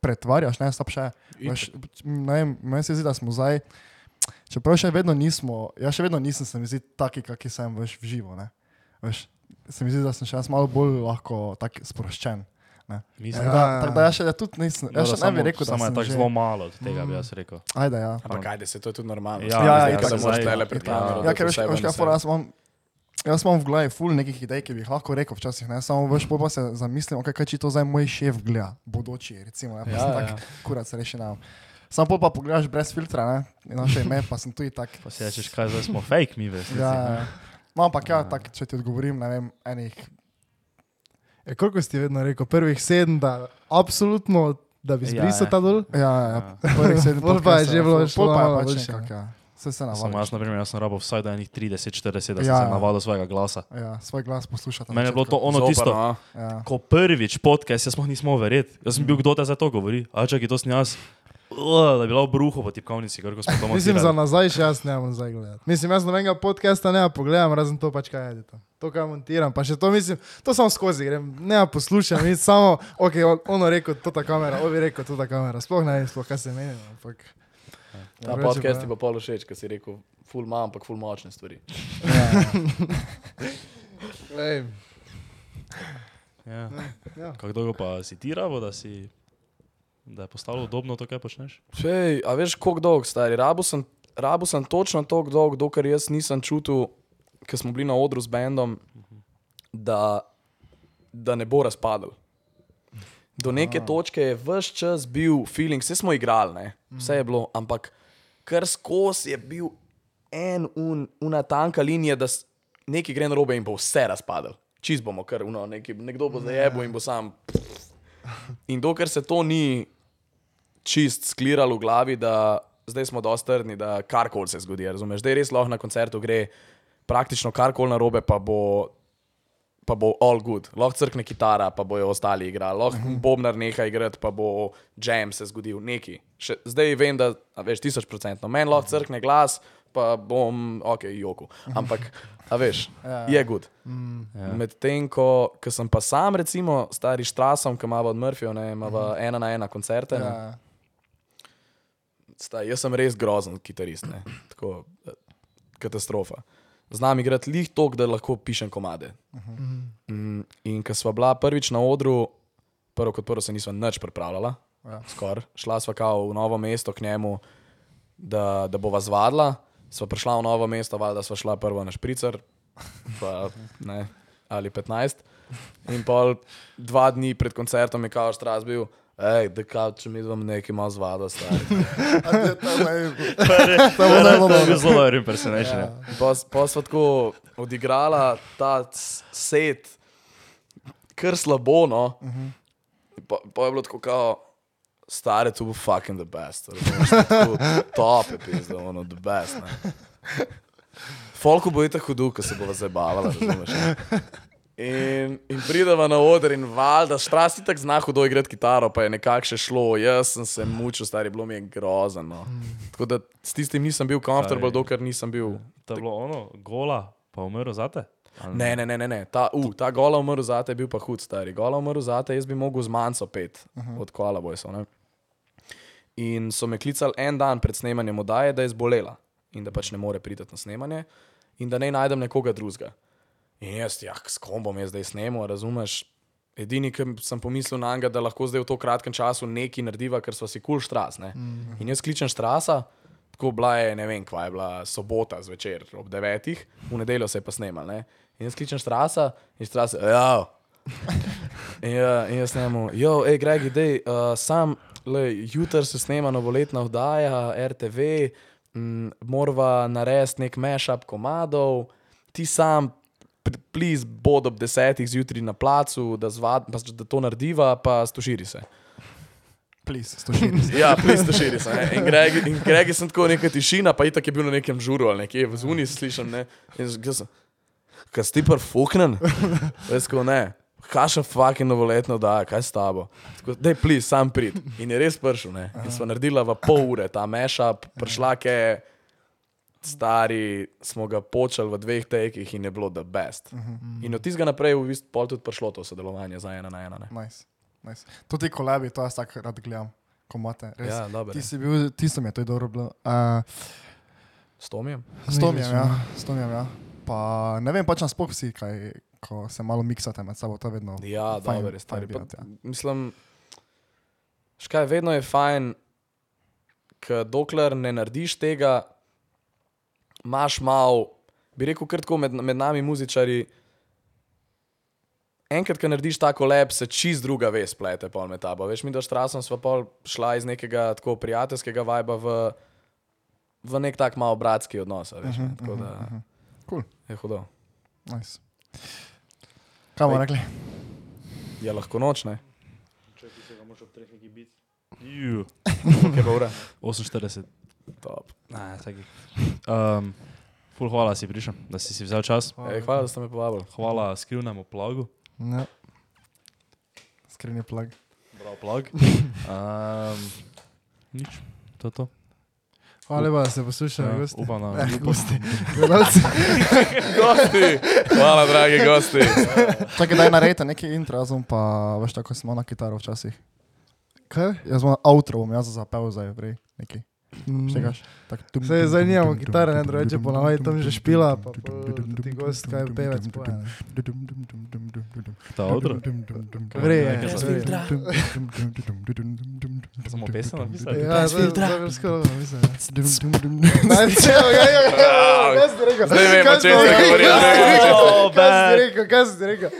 pretvarjaš, ne slabše. Veš, ne vem, meni se zdi, da smo zdaj, čeprav še vedno nismo, jaz še vedno nisem, se mi zdi, taki, kaki sem veš, v živo. Ne. Veš, se mi zdi, da sem še jaz malo bolj lahko tak sproščen. Ne. Mislim, Tako da, tak, da jaz še tudi nisem, Dobro, jaz še ne bi samo- rekel, da samo je sem tako že- zelo malo od tega, bi jaz rekel. Ajde, ja. Ampak kaj, da se to je tudi normalno. Ja, ja, Zdaj, da moraš zdaj- tele pred ja. kamero. Ja, ker veš, veš kaj, jaz imam, jaz imam v glavi ful nekih idej, ki bi jih lahko rekel včasih, ne, samo veš, pol pa se zamislim, okay, kaj če to zdaj moj šef gleda, bodoči, recimo, ja, pa Ja, sem ja. tak, kurac rešen. Sam pol pa pogledaš brez filtra, ne, in naše ime, pa sem tudi tak. Pa si rečeš, kaj zdaj smo fake, mi veš. Ja, ja. No, ampak ja, tak, če ti odgovorim, ne vem, enih, E, koliko si vedno rekel? Prvih sedem, da absolutno, da bi Ja, zbrisal ja. ta dol? ja, ja, prvih sedem Pol pa je že bilo pol- pa je pač nekak, ne. ja. Vse se Samo navadi. jaz, na primer, jaz sem rabo vsaj da enih 30, 40, da sem Ja, se ja. navadil svojega glasa. Ja, svoj glas poslušati. na Meni je bilo to ono tisto, Ja. ko prvič podcast, jaz smo nismo verjeti. Jaz sem bil, kdo te za to govori. A čakaj, to sem jaz. Uh, da je bila v bruhu po tipkovnici, ker ko smo to Mislim, za nazaj še jaz ne bom zdaj gledal. Mislim, jaz nobenega podcasta ne pogledam, razen to pač kaj edita. To, kaj montiram, pa še to mislim, to samo skozi grem, ne poslušam, in samo, ok, on- ono rekel, to ta kamera, ovi rekel, to ta kamera, sploh ne vem, sploh kaj se meni, ampak. Ta Drugače podcast pa- ti pa pol všeč, ker si rekel, ful ima, ampak ful močne stvari. Lej, Ja. ja. Kako dolgo pa si ti rabo, da si. Da je postalo udobno to, kaj počneš? Fej, a veš, koliko dolg stari? Rabu sem, rabu sem točno toliko dolg, dokler jaz nisem čutil, ker smo bili na odru z bendom, da, da ne bo razpadel. Do neke točke je vse čas bil feeling, vse smo igrali, ne? vse je bilo, ampak kar skozi je bil en, un, una tanka linija, da s- nekaj gre na robe in bo vse razpadel. Čist bomo, kar uno, neki, nekdo bo zajebil in bo sam. In dokler se to ni čist skliralo v glavi, da zdaj smo dosti trdni, da karkoli se zgodi. Razumeš, zdaj res lahko na koncertu gre praktično karkoli na robe, pa bo, pa bo all good. Lahko crkne kitara, pa bojo ostali igrali, lahko bobnar neha igrati, pa bo jam se zgodil, neki. Še, zdaj vem, da a veš, tisoč procentno. Meni lahko crkne glas, pa bom, ok, joku. Ampak, a veš, je good. Ja. Medtem ko, ko sem pa sam, recimo, stari štrasom, ki ima od Murphyja, ima ena na ena koncerte. ne. Staj, jaz sem res grozen kitarist, ne. tako eh, katastrofa. Znam igrati lih tok, da lahko pišem komade. Mm, in ko sva bila prvič na odru, prvo kot prvo se nisva nič pripravljala, Ja. skoraj. Šla sva kao v novo mesto k njemu, da, da bova zvadla. Sva prišla v novo mesto, valjda sva šla prvo na špricer, pa, ne, ali 15. In pol dva dni pred koncertom je kao štras bil. Ej, da kao, če mi dvom nekaj malo zvada, stari. To je bilo To je zelo dober impersonation. ja. Pa smo tako odigrala ta set, kar slabo. No. Pa, pa je bilo tako, kao, stare, to bo fucking the best. Top je pizda, ono, the best. Ne. Folku bo itak hudu, ko se bo zabavala, razumeš. ne. In, in prideva na oder in valjda, štrasti tako zna hudo igrati kitaro, pa je nekako še šlo. Jaz sem se mučil, stari, bilo mi je grozno. No. Tako da s tistim nisem bil komfortabel, Stari. dokler nisem bil To je bilo ono, gola, pa umrl zate. Ne, ne, ne, ne, ne. Ta, uh, ta gola umrl zate je bil pa hud, stari. Gola umrl zate, jaz bi mogel z manjco pet uh -huh. od koala bojsov. ne. In so me klicali en dan pred snemanjem oddaje, da je zbolela in da pač ne more priti na snemanje in da ne najdem nekoga drugega. In jaz, ja, s kom bom jaz zdaj snemal, razumeš? Edini, ki sem pomislil na njega, da lahko zdaj v to kratkem času nekaj narediva, ker smo si kul cool štras. Ne? In jaz kličem štrasa, tako bila je, ne vem, kva je bila sobota zvečer ob devetih, v nedeljo se je pa snemal. Ne? In jaz kličem štrasa in štrasa, ja. In, in jaz snemo, jo, hej, Greg, idej, uh, sam, le, jutr se snema novoletna oddaja, RTV, mm, morava narediti nek mashup komadov, ti sam, please, bod ob desetih zjutraj na placu, da, zvad, pa, da to narediva, pa stoširi se. Please, 140. Ja, please, stoširi se. ne. In Greg, in Greg je sem tako neka tišina, pa itak je bil na nekem žuru ali nekje, v zuni slišim, ne. In jaz sem, kaj si ti prfuknen? Res ko ne. Kaša fucking novoletno da, kaj s tabo? Tako, Dej, plis, sam prid. In je res prišel, ne. In smo naredila v pol ure ta mashup, prišla je stari, smo ga počeli v dveh tekih in je bilo the best. In od tistega naprej je v bistvu pol tudi prišlo to sodelovanje za ena na ena. Ne. Nice, nice. Tudi kolabi, to jaz tako rad gledam, ko imate. Res. Ja, dobro. Ti si bil, tisto mi je to je dobro bilo. Uh, S Tomijem? s Tomijem, ja. S Tomijem, ja. Pa ne vem, pač nasploh vsi, kaj, ko se malo miksate med sabo, to je vedno. Ja, fajn- dobro, je stari. fajn delati, ja. mislim, škaj, vedno je fajn, ker dokler ne narediš tega, imaš malo, bi rekel, krtko med, med nami muzičari. Enkrat, ko narediš tako lep, se čist druga vez plete pol med tabo. Veš, mi da štrasom sva pol šla iz nekega tako prijateljskega vajba v, v nek tak malo bratski odnos. Veš, uh -huh, tako da Cool. je hudo. Nice. Kaj bomo rekli? Je lahko noč, ne? Ju, Kje pa ura? 48. Top. Ne, taki. Um, ful hvala si prišel, da si si vzel čas. Ej, hvala, da ste me povabili. Hvala skrivnemu plagu. Ja. Skrini plug. Prav plag. Um, nič, to je to. Hvala lepa, da ste poslušali, Ja, gosti. upam Eh, upam- gosti. Gledalci. gosti, hvala, dragi gosti. Čakaj, daj naredite neki intro, jaz bom pa, veš, tako sem imel na kitaro včasih. Kaj? Jaz bom outro, bom jaz zapel zdaj, prej, neki. Štegaš, tak, tum, se zanimamo, kitara, ne drugače po navadi tam že špila, pa ti gost, kaj je pevec. Ta odra? Vre, je. Samo pesem napisal? Ja, z filtra. Najcelo, ja, ja, ja, kaj si rekel? Zdaj vem, če si govoril. Kaj si rekel, kaj si rekel?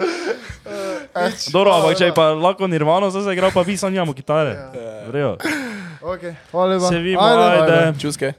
Dobro, ampak če je pa lahko nirvano, zdaj se igra, pa vi sanjamo kitare. Vrejo. Ok, hvala lepa. Se vidimo, Ajde. ajde. Čuske.